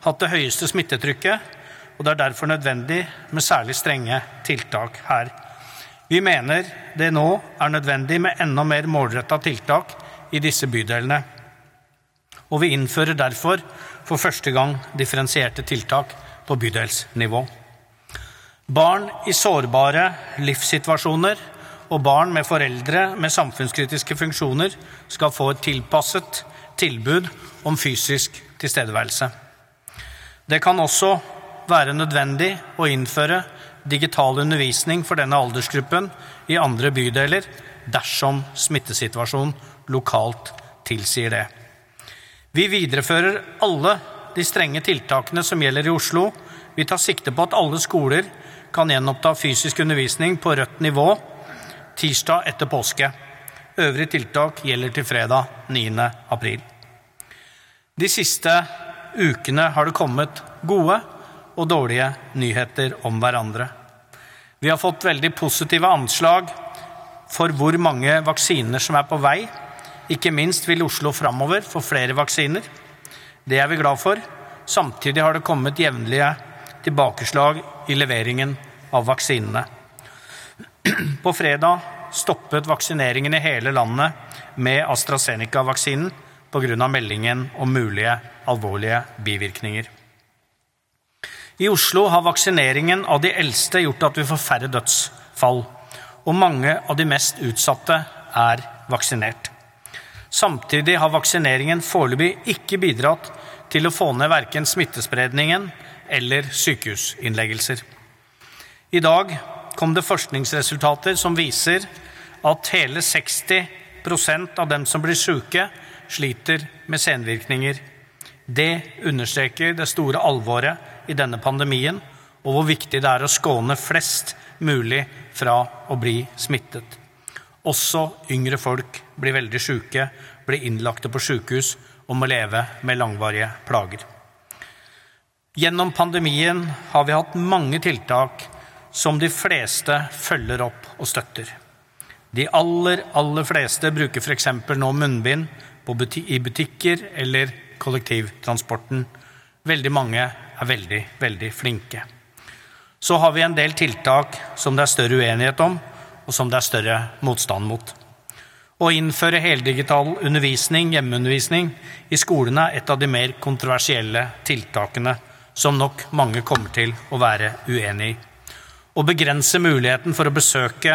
hatt det høyeste smittetrykket, og det er derfor nødvendig med særlig strenge tiltak her. Vi mener det nå er nødvendig med enda mer målretta tiltak i disse bydelene. Og vi innfører derfor for første gang differensierte tiltak på bydelsnivå. Barn i sårbare livssituasjoner og barn med foreldre med samfunnskritiske funksjoner skal få et tilpasset tilbud om fysisk tilstedeværelse. Det kan også være nødvendig å innføre digital undervisning for denne aldersgruppen i andre bydeler dersom smittesituasjonen lokalt tilsier det. Vi viderefører alle de strenge tiltakene som gjelder i Oslo. Vi tar sikte på at alle skoler kan gjenoppta fysisk undervisning på rødt nivå tirsdag etter påske. Øvrige tiltak gjelder til fredag 9. april. De siste ukene har det kommet gode og dårlige nyheter om hverandre. Vi har fått veldig positive anslag for hvor mange vaksiner som er på vei. Ikke minst vil Oslo framover få flere vaksiner. Det er vi glad for. Samtidig har det kommet jevnlige tilbakeslag i leveringen av vaksinene. På fredag stoppet vaksineringen i hele landet med AstraZeneca-vaksinen pga. meldingen om mulige alvorlige bivirkninger. I Oslo har vaksineringen av de eldste gjort at vi får færre dødsfall, og mange av de mest utsatte er vaksinert. Samtidig har vaksineringen foreløpig ikke bidratt til å få ned verken smittespredningen eller sykehusinnleggelser. I dag kom det forskningsresultater som viser at hele 60% av dem som blir syke, sliter med senvirkninger. Det understreker det store alvoret i denne pandemien, og hvor viktig det er å skåne flest mulig fra å bli smittet. Også yngre folk blir veldig syke, blir innlagte på sykehus og må leve med langvarige plager. Gjennom pandemien har vi hatt mange tiltak som de fleste følger opp og støtter. De aller, aller fleste bruker f.eks. nå munnbind i butikker eller kollektivtransporten. Veldig mange er veldig, veldig flinke. Så har vi en del tiltak som det er større uenighet om, og som det er større motstand mot. Å innføre heldigital undervisning, hjemmeundervisning, i skolene er et av de mer kontroversielle tiltakene som nok mange kommer til å være uenig i. Å begrense muligheten for å besøke,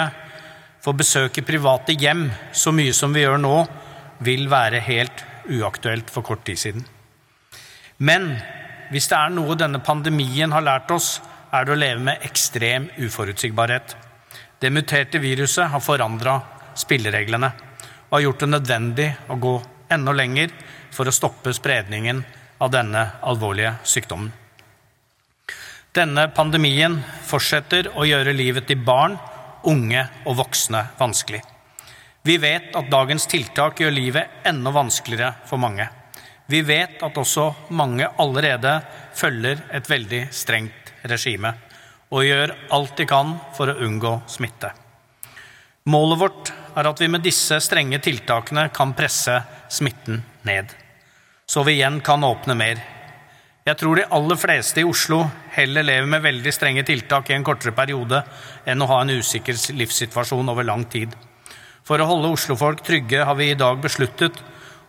for besøke private hjem så mye som vi gjør nå, vil være helt uaktuelt for kort tid siden. Men hvis det er noe denne pandemien har lært oss, er det å leve med ekstrem uforutsigbarhet. Det muterte viruset har forandra spillereglene og har gjort det nødvendig å gå enda lenger for å stoppe spredningen av denne alvorlige sykdommen. Denne pandemien fortsetter å gjøre livet til barn, unge og voksne vanskelig. Vi vet at dagens tiltak gjør livet enda vanskeligere for mange. Vi vet at også mange allerede følger et veldig strengt regime og gjør alt de kan for å unngå smitte. Målet vårt er at vi med disse strenge tiltakene kan presse smitten ned, så vi igjen kan åpne mer. Jeg tror de aller fleste i Oslo heller lever med veldig strenge tiltak i en kortere periode enn å ha en usikker livssituasjon over lang tid. For å holde oslofolk trygge har vi i dag besluttet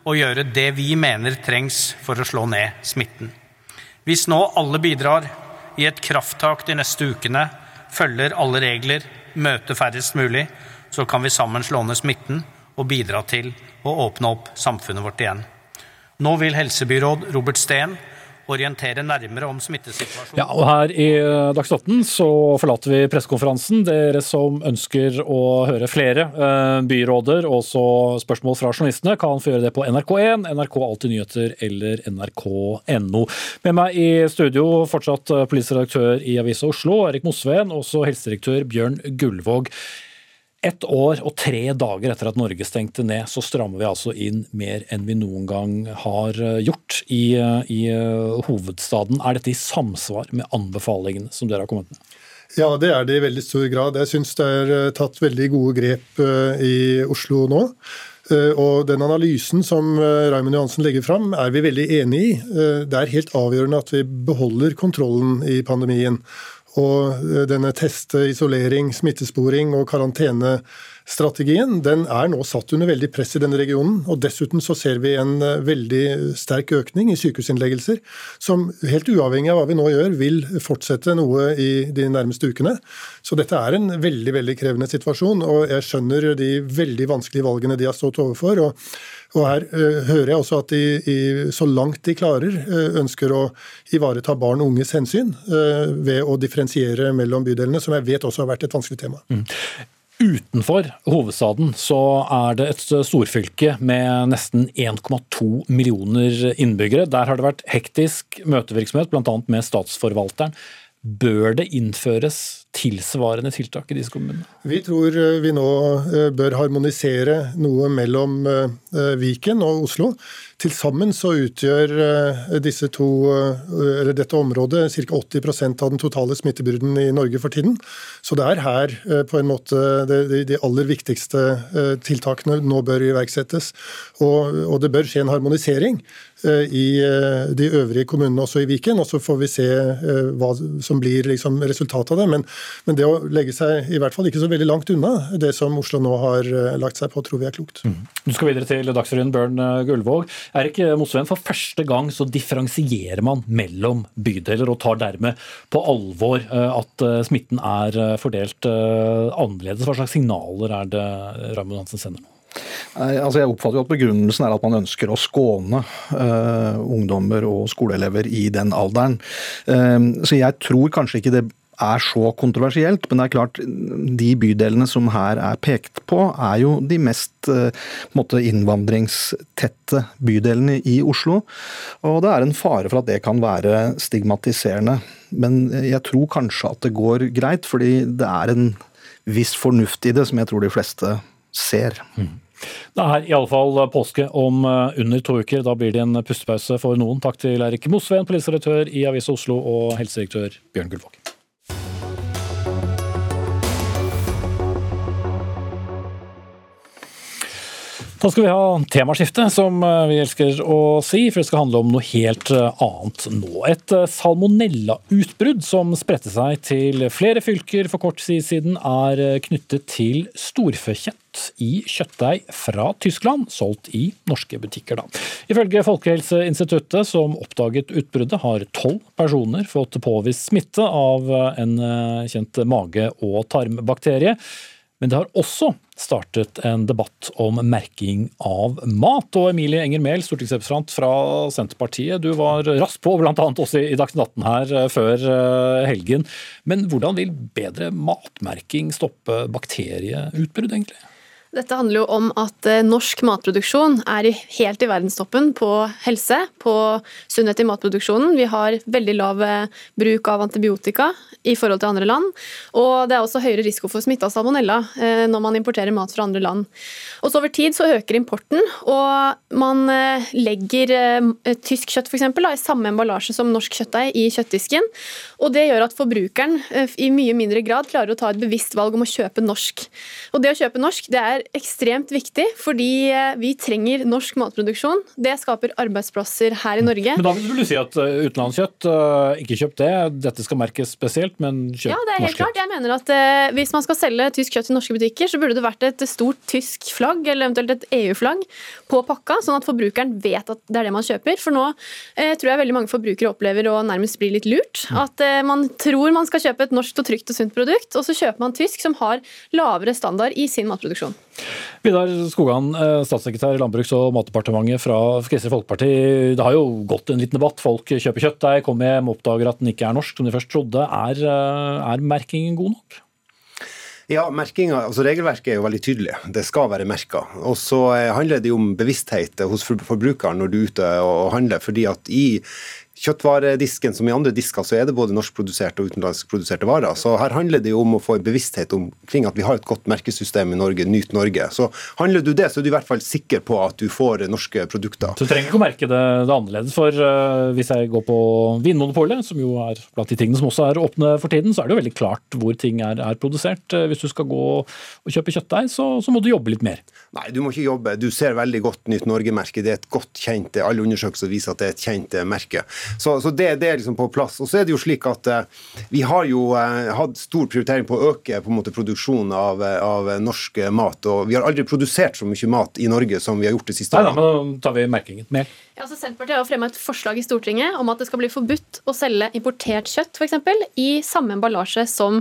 å gjøre det vi mener trengs for å slå ned smitten. Hvis nå alle bidrar i et krafttak de neste ukene, følger alle regler, møter færrest mulig, så kan vi sammen slå ned smitten og bidra til å åpne opp samfunnet vårt igjen. Nå vil helsebyråd Robert Steen orientere nærmere om smittesituasjonen. Ja, og Her i Dagsnytt så forlater vi pressekonferansen. Dere som ønsker å høre flere eh, byråder og så spørsmål fra journalistene, kan få gjøre det på NRK1, NRK Alltid nyheter eller nrk.no. Med meg i studio fortsatt politisk redaktør i Avisa Oslo, Erik Mosveen, og også helsedirektør Bjørn Gullvåg. Ett år og tre dager etter at Norge stengte ned, så strammer vi altså inn mer enn vi noen gang har eh, gjort i, eh, i eh, hovedstaden. Er dette i samsvar med anbefalingene som dere har kommet med? Ja, det er det i veldig stor grad. Jeg syns det er tatt veldig gode grep i Oslo nå. Og Den analysen som Raymond Johansen legger fram, er vi veldig enig i. Det er helt avgjørende at vi beholder kontrollen i pandemien. Og eh, denne teste, isolering, smittesporing og karantenestrategien den er nå satt under veldig press i denne regionen. og Dessuten så ser vi en eh, veldig sterk økning i sykehusinnleggelser, som helt uavhengig av hva vi nå gjør, vil fortsette noe i de nærmeste ukene. Så dette er en veldig veldig krevende situasjon, og jeg skjønner de veldig vanskelige valgene de har stått overfor. og og Her uh, hører jeg også at de, i, så langt de klarer, uh, ønsker å ivareta barn og unges hensyn uh, ved å differensiere mellom bydelene, som jeg vet også har vært et vanskelig tema. Mm. Utenfor hovedstaden så er det et storfylke med nesten 1,2 millioner innbyggere. Der har det vært hektisk møtevirksomhet, bl.a. med statsforvalteren. Bør det innføres tilsvarende tiltak i disse kommunene? Vi tror eh, vi nå eh, bør harmonisere noe mellom eh, Viken og Oslo. Til sammen så utgjør to, dette området ca. 80% av den totale smittebyrden i Norge for tiden. Så det er her på en måte de, aller viktigste tiltakene nå bør iverksettes. Og det bør skje en harmonisering i de øvrige kommunene også i Viken. Og så får vi se hva som blir liksom resultatet av det. Men men det å legge seg i hvert fall ikke så veldig langt unna det som Oslo nå har eh, lagt seg på, tror vi er klokt. Mm. Du skal videre til Dagsrevyen, Bjørn eh, Gullvåg. Erik Mosveen, for første gang så differensierer man mellom bydeler, og tar dermed på alvor eh, at smitten er fordelt annerledes. Hva slags signaler er det Raymond Hansen sender nå? Altså jeg oppfatter jo at Begrunnelsen er at man ønsker å skåne uh, ungdommer og skoleelever i den alderen. Uh, så jeg tror kanskje ikke det er så kontroversielt, men det er klart de bydelene som her er pekt på, er jo de mest eh, måte, innvandringstette bydelene i Oslo. Og det er en fare for at det kan være stigmatiserende. Men jeg tror kanskje at det går greit, fordi det er en viss fornuft i det, som jeg tror de fleste ser. Mm. Det er i alle fall påske om eh, under to uker. Da blir det en pustepause for noen. Takk til Eirik Mosveen, politidirektør i Avisa Oslo, og helsedirektør Bjørn Gullvåg. Da skal vi ha temaskifte, som eh, vi elsker å si, for det skal handle om noe helt eh, annet nå. Et eh, salmonellautbrudd som spredte seg til flere fylker for kort tid siden, er knyttet til storfekjøtt i kjøttdeig fra Tyskland, solgt i norske butikker. Da. Ifølge Folkehelseinstituttet, som oppdaget utbruddet, har tolv personer fått påvist smitte av en kjent mage- og tarmbakterie. Men det har også startet en debatt om merking av mat. Og Emilie Enger Mehl, stortingsrepresentant fra Senterpartiet, du var raskt på, bl.a. også i Dagsnytt 18 her eh, før eh, helgen. Men hvordan vil bedre matmerking stoppe bakterieutbrudd, egentlig? Dette handler jo om at eh, norsk matproduksjon er helt i verdenstoppen på helse, på sunnhet i matproduksjonen. Vi har veldig lav eh, bruk av antibiotika i forhold til andre land. Og det er også høyere risiko for smitte av salmonella eh, når man importerer mat fra andre land. Og så over tid så øker importen, og man legger tysk kjøtt eksempel, i samme emballasje som norsk kjøttdeig i kjøttdisken. Og det gjør at forbrukeren i mye mindre grad klarer å ta et bevisst valg om å kjøpe norsk. Og det å kjøpe norsk det er ekstremt viktig, fordi eh, vi trenger norsk matproduksjon. Det skaper arbeidsplasser her i Norge. Men Da vil du si at eh, utenlandskjøtt, eh, ikke kjøp det. Dette skal merkes spesielt, men kjøp norsk kjøtt. Ja, det er helt klart. Jeg mener at Hvis man skal selge tysk kjøtt i norske butikker, så burde det vært et stort tysk flagg, eller eventuelt et EU-flagg, på pakka, sånn at forbrukeren vet at det er det man kjøper. For nå tror jeg veldig mange forbrukere opplever å nærmest bli litt lurt. Mm. At man tror man skal kjøpe et norsk og trygt og sunt produkt, og så kjøper man tysk som har lavere standard i sin matproduksjon. Vidar Skogan, eh, statssekretær i Landbruks- og matdepartementet fra Kristelig Folkeparti. Det har jo gått en liten debatt. Folk kjøper kjøttdeig, kommer hjem, oppdager at den ikke er norsk, som de først trodde. Er, eh, er merkingen god nok? Ja, merkinga, altså Regelverket er jo veldig tydelig. Det skal være merka. Og så eh, handler det jo om bevissthet hos forbrukeren når du er ute og handler. fordi at i kjøttvaredisken som i andre disker, så er det både norskproduserte og utenlandskproduserte varer. Så her handler det jo om å få en bevissthet omkring at vi har et godt merkesystem i Norge, Nyt Norge. Så handler du det, så er du i hvert fall sikker på at du får norske produkter. Så du trenger ikke å merke det, det annerledes. For uh, hvis jeg går på Vinmonopolet, som jo er blant de tingene som også er åpne for tiden, så er det jo veldig klart hvor ting er, er produsert. Uh, hvis du skal gå og kjøpe kjøttdeig, så, så, må du jobbe litt mer. Nei, du må ikke jobbe. Du ser veldig godt Nyt Norge-merket. Det er et godt kjent, alle undersøkelser viser at det er et kjent merke. Så, så det, det, er liksom på plass. Og så er det jo slik at uh, Vi har jo uh, hatt stor prioritering på å øke på en måte produksjonen av, eh, av, norsk mat. og Vi har aldri produsert så mye mat i Norge som vi har gjort det siste året. Nei, da, tar vi merkingen. Mer. Ja, altså Senterpartiet har fremmet et forslag i Stortinget om at det skal bli forbudt å selge importert kjøtt for eksempel, i samme emballasje som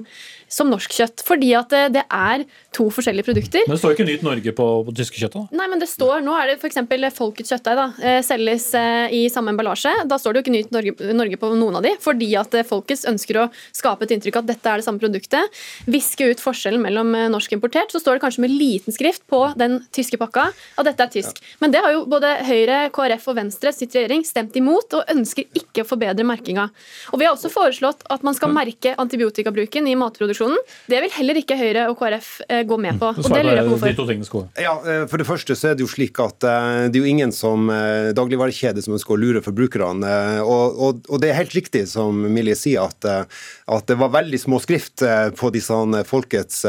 som norsk kjøtt. Fordi at det, det, er to forskjellige produkter. Men det står ikke Nyt Norge på, på tyske kjøttet? Nei, men det står, nå er det f.eks. Folkets kjøttdeig da, eh, selges eh, i samme emballasje. Da står det jo ikke Nyt Norge, Norge, på noen av de, fordi at eh, Folkets ønsker å skape et inntrykk at dette er det samme produktet. Viske ut forskjellen mellom norsk og importert, så står det kanskje med liten skrift på den tyske pakka at dette er tysk. Ja. Men det har jo både Høyre, KrF og Venstre sitt regjering stemt imot, og ønsker ikke å forbedre merkinga. Og Vi har også foreslått at man skal merke antibiotikabruken i matproduksjonen. Det vil heller ikke Høyre og KrF eh, gå med på. og det lurer jeg på hvorfor. Ja, eh, For det første så er det jo slik at eh, det er jo ingen som dagligvarekjede som ønsker å lure forbrukerne. Og, og, og, det er helt riktig som Millie sier, at, at det var veldig små skrift på disse folkets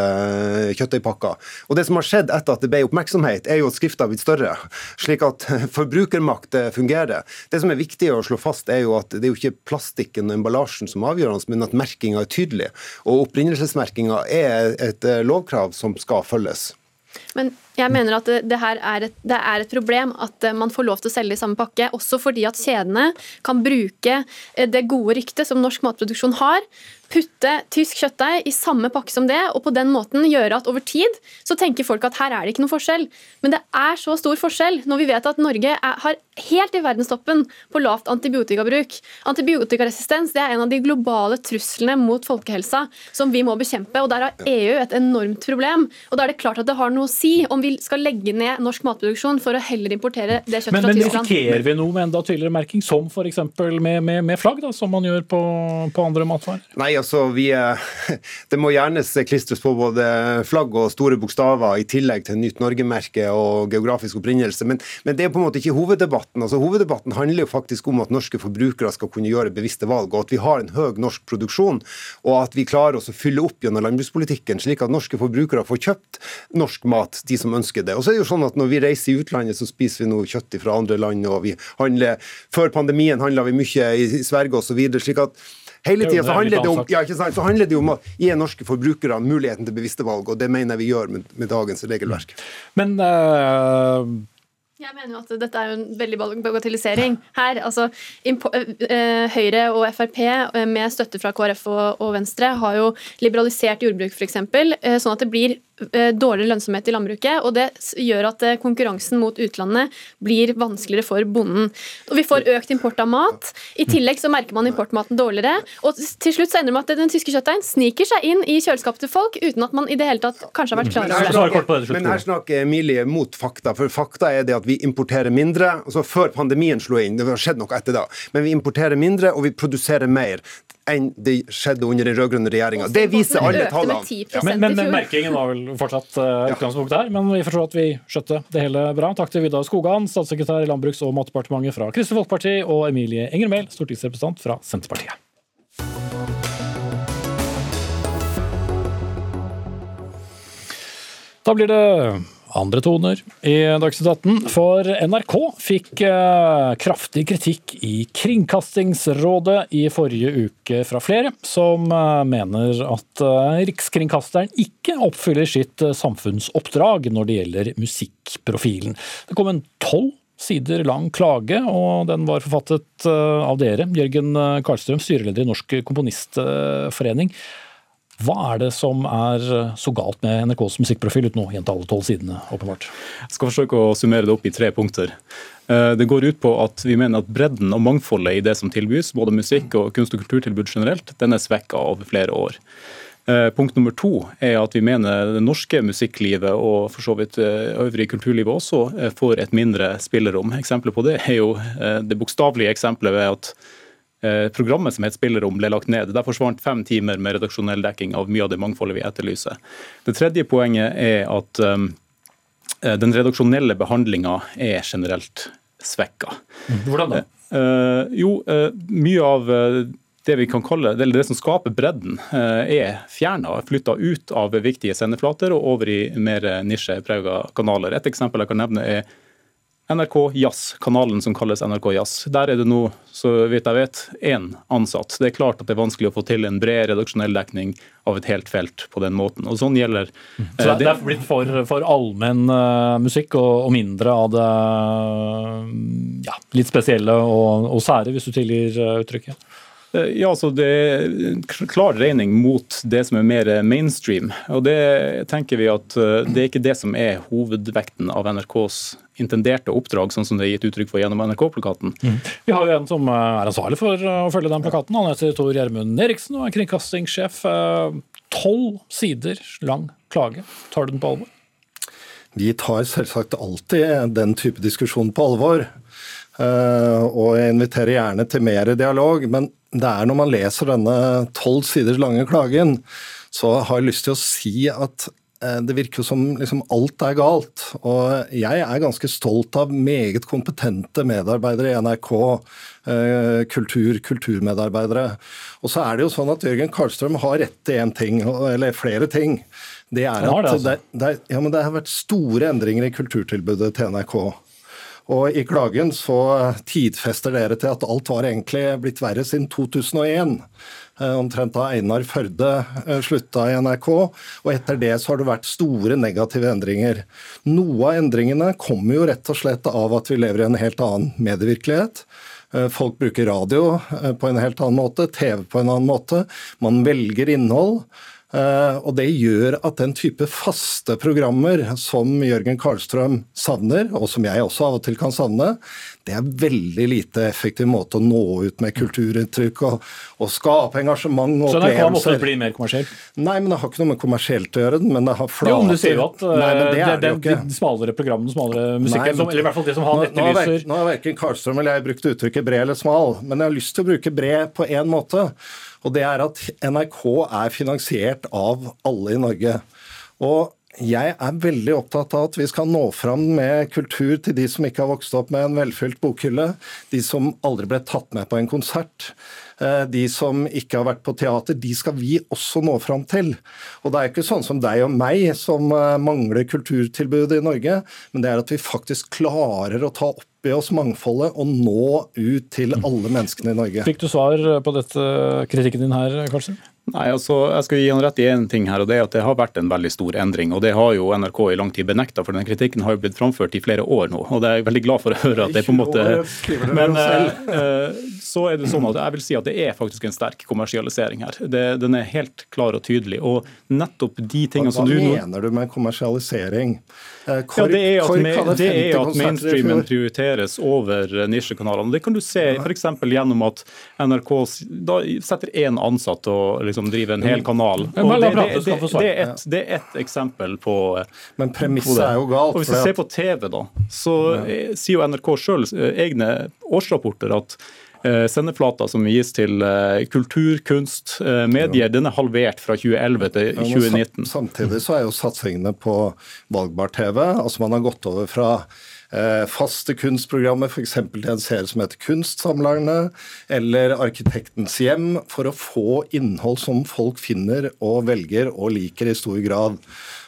kjøttøypakker. Og det som har skjedd etter at det ble oppmerksomhet, er jo at skrifta har blitt større. Slik at forbrukermakt fungerer. Det som er viktig å slå fast, er jo at det er jo ikke plastikken og emballasjen som er avgjørende, men at merkinga er tydelig. Og opprinnelse Opprinnelsesmerkinga er et eh, lovkrav som skal følges. Men jeg mener at det, det her er et, det er et, problem at eh, man får lov til å selge i samme pakke, også fordi at kjedene kan bruke eh, det gode ryktet som norsk matproduksjon har, putte tysk kjøttdeig i samme pakke som det, og på den måten gjøre at over tid så tenker folk at her er det ikke noe forskjell. Men det er så stor forskjell når vi vet at Norge er, har helt i verdenstoppen på lavt antibiotikabruk. Antibiotikaresistens det er en av de globale truslene mot folkehelsa som vi må bekjempe. og Der har EU et enormt problem. og Da er det klart at det har noe å si om vi skal legge ned norsk matproduksjon for å heller importere det kjøttet men, fra men, Tyskland. Men risikerer vi noe med enda tydeligere merking, som f.eks. Med, med, med flagg, da, som man gjør på, på andre matvarer? Nei, altså, vi, Det må gjerne klistres på både flagg og store bokstaver, i tillegg til Nytt Norge-merke og geografisk opprinnelse. Men, men, det er på en måte ikke hoveddebatten. Altså, hoveddebatten handler jo faktisk om at norske forbrukere skal kunne gjøre bevisste valg, og at vi har en høy norsk produksjon, og at vi klarer oss å fylle opp gjennom landbrukspolitikken, slik at norske forbrukere får kjøpt norsk mat, de som ønsker det. Og så er det jo sånn at Når vi reiser i utlandet, så spiser vi noe kjøtt fra andre land. og vi handler, Før pandemien handla vi mye i Sverige osv. slik at Hele tida så, handler det om, ja, så handler det om å gi norske forbrukere muligheten til bevisste valg, og det mener jeg vi gjør med, med dagens regelverk. Men uh jeg mener jo at dette er en veldig bagatellisering her. Altså, eh, Høyre og Frp med støtte fra KrF og Venstre har jo liberalisert jordbruk f.eks., sånn at det blir Eh, dårligere lønnsomhet i landbruket, og det gjør at eh, konkurransen mot utlandet blir vanskeligere for bonden. Og Vi får økt import av mat. I tillegg så merker man importmaten dårligere. Og til slutt så ender det med at den tyske kjøttdeigen sniker seg inn i kjøleskapet til folk uten at man i det hele tatt kanskje har vært klar over det. Men her snakker Emilie mot fakta, for fakta er det at vi importerer mindre. altså Før pandemien slo inn, det har skjedd noe etter da, men vi importerer mindre og vi produserer mer enn det skjedde under den rød-grønne regjeringa. Det viser alle tallene. Ja. Men, men, men, merkingen var vel fortsatt uh, utgangspunktet her, men vi forstår at vi skjøtte det hele bra. Takk til Vidar Skogan, statssekretær i Landbruks- og matdepartementet fra Kristelig Folkeparti, og Emilie Enger Mehl, stortingsrepresentant fra Senterpartiet. Da blir det andre toner i Dagsnytt 18. For NRK fikk eh, kraftig kritikk i Kringkastingsrådet i forrige uke fra flere, som eh, mener at eh, Rikskringkasteren ikke oppfyller sitt samfunnsoppdrag når det gjelder musikkprofilen. Det kom en tolv sider lang klage, og den var forfattet av dere, Jørgen Karlstrøm, styreleder i Norsk Komponistforening. Hva er det som er så galt med NRKs musikkprofil uten å gjenta alle tolv sidene, åpenbart? Jeg skal forsøke å summere det opp i tre punkter. Eh, det går ut på at vi mener at bredden og mangfoldet i det som tilbys, både musikk og kunst- og kulturtilbud generelt, den er svekka over flere år. Eh, punkt nummer to er at vi mener det norske musikklivet og for så vidt eh, øvrig kulturlivet også får et mindre spillerom. Eksempler på det er jo det bokstavelige eksempelet ved at Eh, programmet som het Spillerom ble lagt ned. Der forsvant fem timer med redaksjonell dekking av mye av det mangfoldet vi etterlyser. Det tredje poenget er at um, den redaksjonelle behandlinga er generelt svekka. Mm. Hvordan da? Jo, mye av det vi kan kalle, eller det som skaper bredden, er fjerna, flytta ut av viktige sendeflater og over i mer nisjeprega kanaler. Et eksempel jeg kan nevne er NRK Jazz, kanalen som kalles NRK Jazz. Der er det nå, så vidt jeg vet, én ansatt. Det er klart at det er vanskelig å få til en bred redaksjonell dekning av et helt felt på den måten. Og sånn gjelder mm. Så det, er blitt for, for allmenn uh, musikk og, og, mindre av det ja, litt spesielle og, og sære, hvis du tilgir uh, uttrykket? Eh, ja, så Det er klar regning mot det som er mer mainstream. og Det tenker vi at eh, det er ikke det som er hovedvekten av NRKs intenderte oppdrag, sånn som det er gitt uttrykk for gjennom NRK-plakaten. Mm. Vi har jo en som eh, er ansvarlig for å følge den plakaten. Han heter Tor Gjermund Eriksen og er kringkastingssjef. Tolv sider lang klage. Tar du den på alvor? Vi tar selvsagt alltid den type diskusjon på alvor. Og jeg inviterer gjerne til mer dialog. men det er når man leser denne tolv siders lange klagen, så har jeg lyst til å si at eh, det virker som liksom alt er galt. Og jeg er ganske stolt av meget kompetente medarbeidere i NRK. Eh, kultur, kulturmedarbeidere. Og så er det jo sånn at Jørgen Karlstrøm har rett i én ting, eller flere ting. Det er at det, altså. det, det, ja, det har vært store endringer i kulturtilbudet til NRK. Og I klagen så tidfester dere til at alt var egentlig blitt verre siden 2001. Eh, omtrent da Einar Førde eh, slutta i NRK. Og etter det så har det vært store negative endringer. Noe av endringene kommer jo rett og slett av at vi lever i en helt annen medievirkelighet. Eh, folk bruker radio på en helt annen måte, TV på en annen måte. Man velger innhold. Eh, og Det gjør at den type faste programmer som Jørgen Karlstrøm savner, og som jeg også av og til kan savne, det er veldig lite effektiv måte å nå ut med kulturuttrykk og, og skape engasjement og Så det kan måtte bli mer kommersiell? Nei, men det har ikke noe med kommersielt å gjøre. men det har flater. Jo, men du sier jo at Nei, det, det, det, det de smalere programmene, smalere musikken, som, eller i hvert fall det som han nå, etterlyser Nå har verken Karlstrøm eller jeg brukt uttrykket bred eller smal, men jeg har lyst til å bruke bred på én måte. Og det er at NRK er finansiert av alle i Norge. Og jeg er veldig opptatt av at vi skal nå fram med kultur til de som ikke har vokst opp med en velfylt bokhylle, de som aldri ble tatt med på en konsert. Eh, de som ikke har vært på teater, de skal vi også nå fram til. Og det er ikke sånn som deg og meg som eh, mangler kulturtilbud i Norge, men det er at vi faktisk klarer å ta opp i oss mangfoldet og nå ut til alle menneskene i Norge. Fikk du svar på dette kritikken din her, Karlsen? Nei, altså, Jeg skal gi han rett i én ting her, og det er at det har vært en veldig stor endring. og Det har jo NRK i lang tid benekta, for den kritikken har jo blitt framført i flere år nå. og det er jeg veldig glad for å høre at det på en måte... Men uh, så er det sånn at jeg vil si at det er faktisk en sterk kommersialisering her. Det, den er helt klar og tydelig. og nettopp de tingene som du... Hva mener du med kommersialisering? Kork, ja, det er at, med, det er at mainstreamen prioriteres over nisjekanalene. Det kan du se f.eks. gjennom at NRK da setter én ansatt og liksom driver en hel kanal. Og det, det, det, er et, det er et eksempel på Men premisset er jo galt. Og Hvis vi ser på TV, da, så sier jo NRK sjøl eh, egne årsrapporter at Eh, sendeflata som gis til eh, kultur, kunst, eh, medier, den er halvert fra 2011 til 2019. Samtidig så er jo satsingene på valgbar-TV. altså Man har gått over fra faste kunstprogrammer, f.eks. til en serie som heter Kunstsamlerne, eller Arkitektens hjem, for å få innhold som folk finner og velger og liker i stor grad.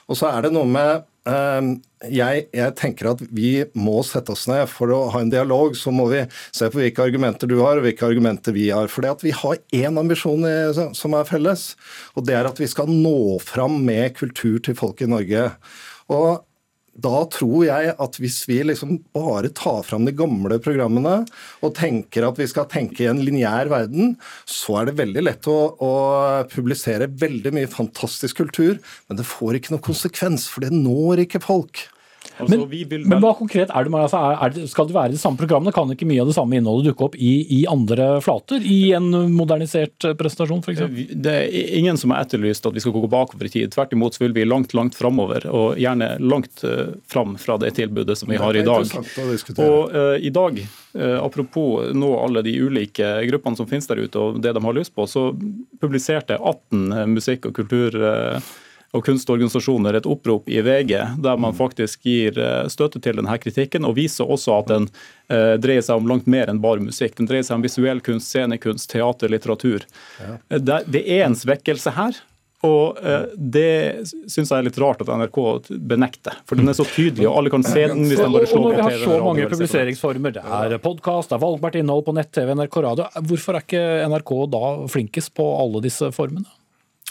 Og så er det noe med Ehm, jeg, jeg, tenker at vi må sette oss ned. For å ha en dialog så må vi se på hvilke argumenter du har og hvilke argumenter vi har. For vi har én ambisjon som er felles, og det er at vi skal nå fram med kultur til folk i Norge. Og da tror jeg at hvis vi liksom bare tar fram de gamle programmene og tenker at vi skal tenke i en lineær verden, så er det veldig lett å, å, publisere veldig mye fantastisk kultur, men det får ikke noe konsekvens, for det når ikke folk. Altså, men, vil... men, hva konkret er det? Altså, er det, skal det være de samme programmene? Kan ikke mye av det samme innholdet dukke opp i, i andre flater? I en modernisert eh, presentasjon f.eks.? Det er ingen som har etterlyst at vi skal gå bakover i tid. Tvert imot så vil vi langt langt framover, og gjerne langt uh, fram fra det tilbudet som vi har i dag. Og uh, i dag, uh, apropos nå alle de ulike gruppene som finnes der ute og det de har lyst på, så publiserte 18 musikk- og kultur og kunstorganisasjoner et opprop i VG der man faktisk gir eh, støtte til denne kritikken, og viser også at den eh, dreier seg om langt mer enn bare musikk. Den dreier seg om visuell kunst, scenekunst, teater, litteratur. Ja. Eh, det, er en svekkelse her. Og Det syns jeg er litt rart at NRK benekter, for den er så tydelig, og alle kan se den hvis de bare slår på TV. Når vi har så mange publiseringsformer, det er podkast, det er valgbart innhold på nett-TV, NRK radio, hvorfor er ikke NRK da flinkest på alle disse formene?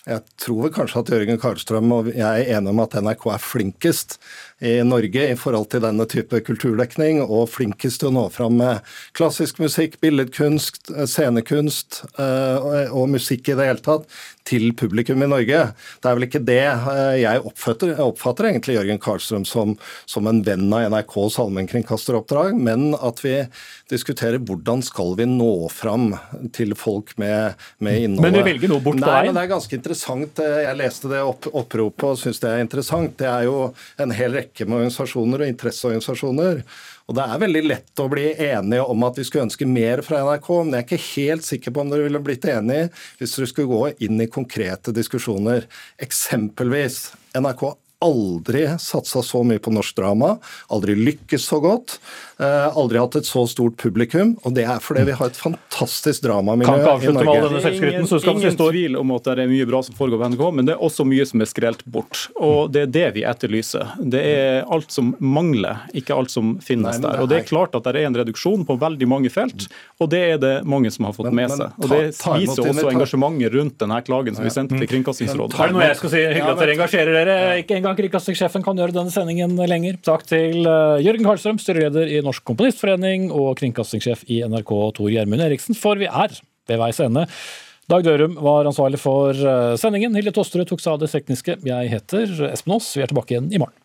Jeg tror kanskje at Jørgen Karlstrøm og jeg er enige om at NRK er flinkest i Norge i forhold til denne type kulturdekning, og flinkest til å nå fram med klassisk musikk, billedkunst, scenekunst eh, og musikk i det hele tatt til publikum i Norge. Det er vel ikke det eh, jeg oppfatter, jeg oppfatter egentlig Jørgen Karlstrøm som, som en venn av NRKs allmennkringkasteroppdrag, men at vi diskuterer hvordan skal vi nå fram til folk med, med innholdet. Men vi velger noe bort på veien? Nei, det er ganske interessant. Jeg leste det opp, oppropet og syns det er interessant. Det er jo en hel rekke med organisasjoner og interesseorganisasjoner og Det er veldig lett å bli enige om at vi skulle ønske mer fra NRK, men jeg er ikke helt sikker på om dere ville blitt enige hvis dere skulle gå inn i konkrete diskusjoner. Eksempelvis NRK aldri satsa så mye på norsk drama, aldri lykkes så godt. Eh, aldri hatt et så stort publikum, og det er fordi vi har et fantastisk dramamiljø i Norge. Med all denne ingen, ingen tvil om at det er mye bra som foregår på NRK, men det er også mye som er skrelt bort. Og det er det vi etterlyser. Det er alt som mangler, ikke alt som finnes Nei, der. Og det er klart at det er en reduksjon på veldig mange felt, og det er det mange som har fått men, med seg. Og det viser også engasjementet rundt denne klagen som vi sendte til Kringkastingsrådet. Er det noe jeg skal si? Hyggelig at dere engasjerer dere. Ikke engang kringkastingssjefen kan gjøre denne sendingen lenger. Takk til eh, Jørgen Karlstrøm, styreleder i Norsk Komponistforening og kringkastingssjef i NRK Tor Gjermund Eriksen, for vi er ved veis ende. Dag Dørum var ansvarlig for eh, sendingen. Hilde Tosterud tok seg av det tekniske. Jeg heter Espen Aas. Vi er tilbake igjen i morgen.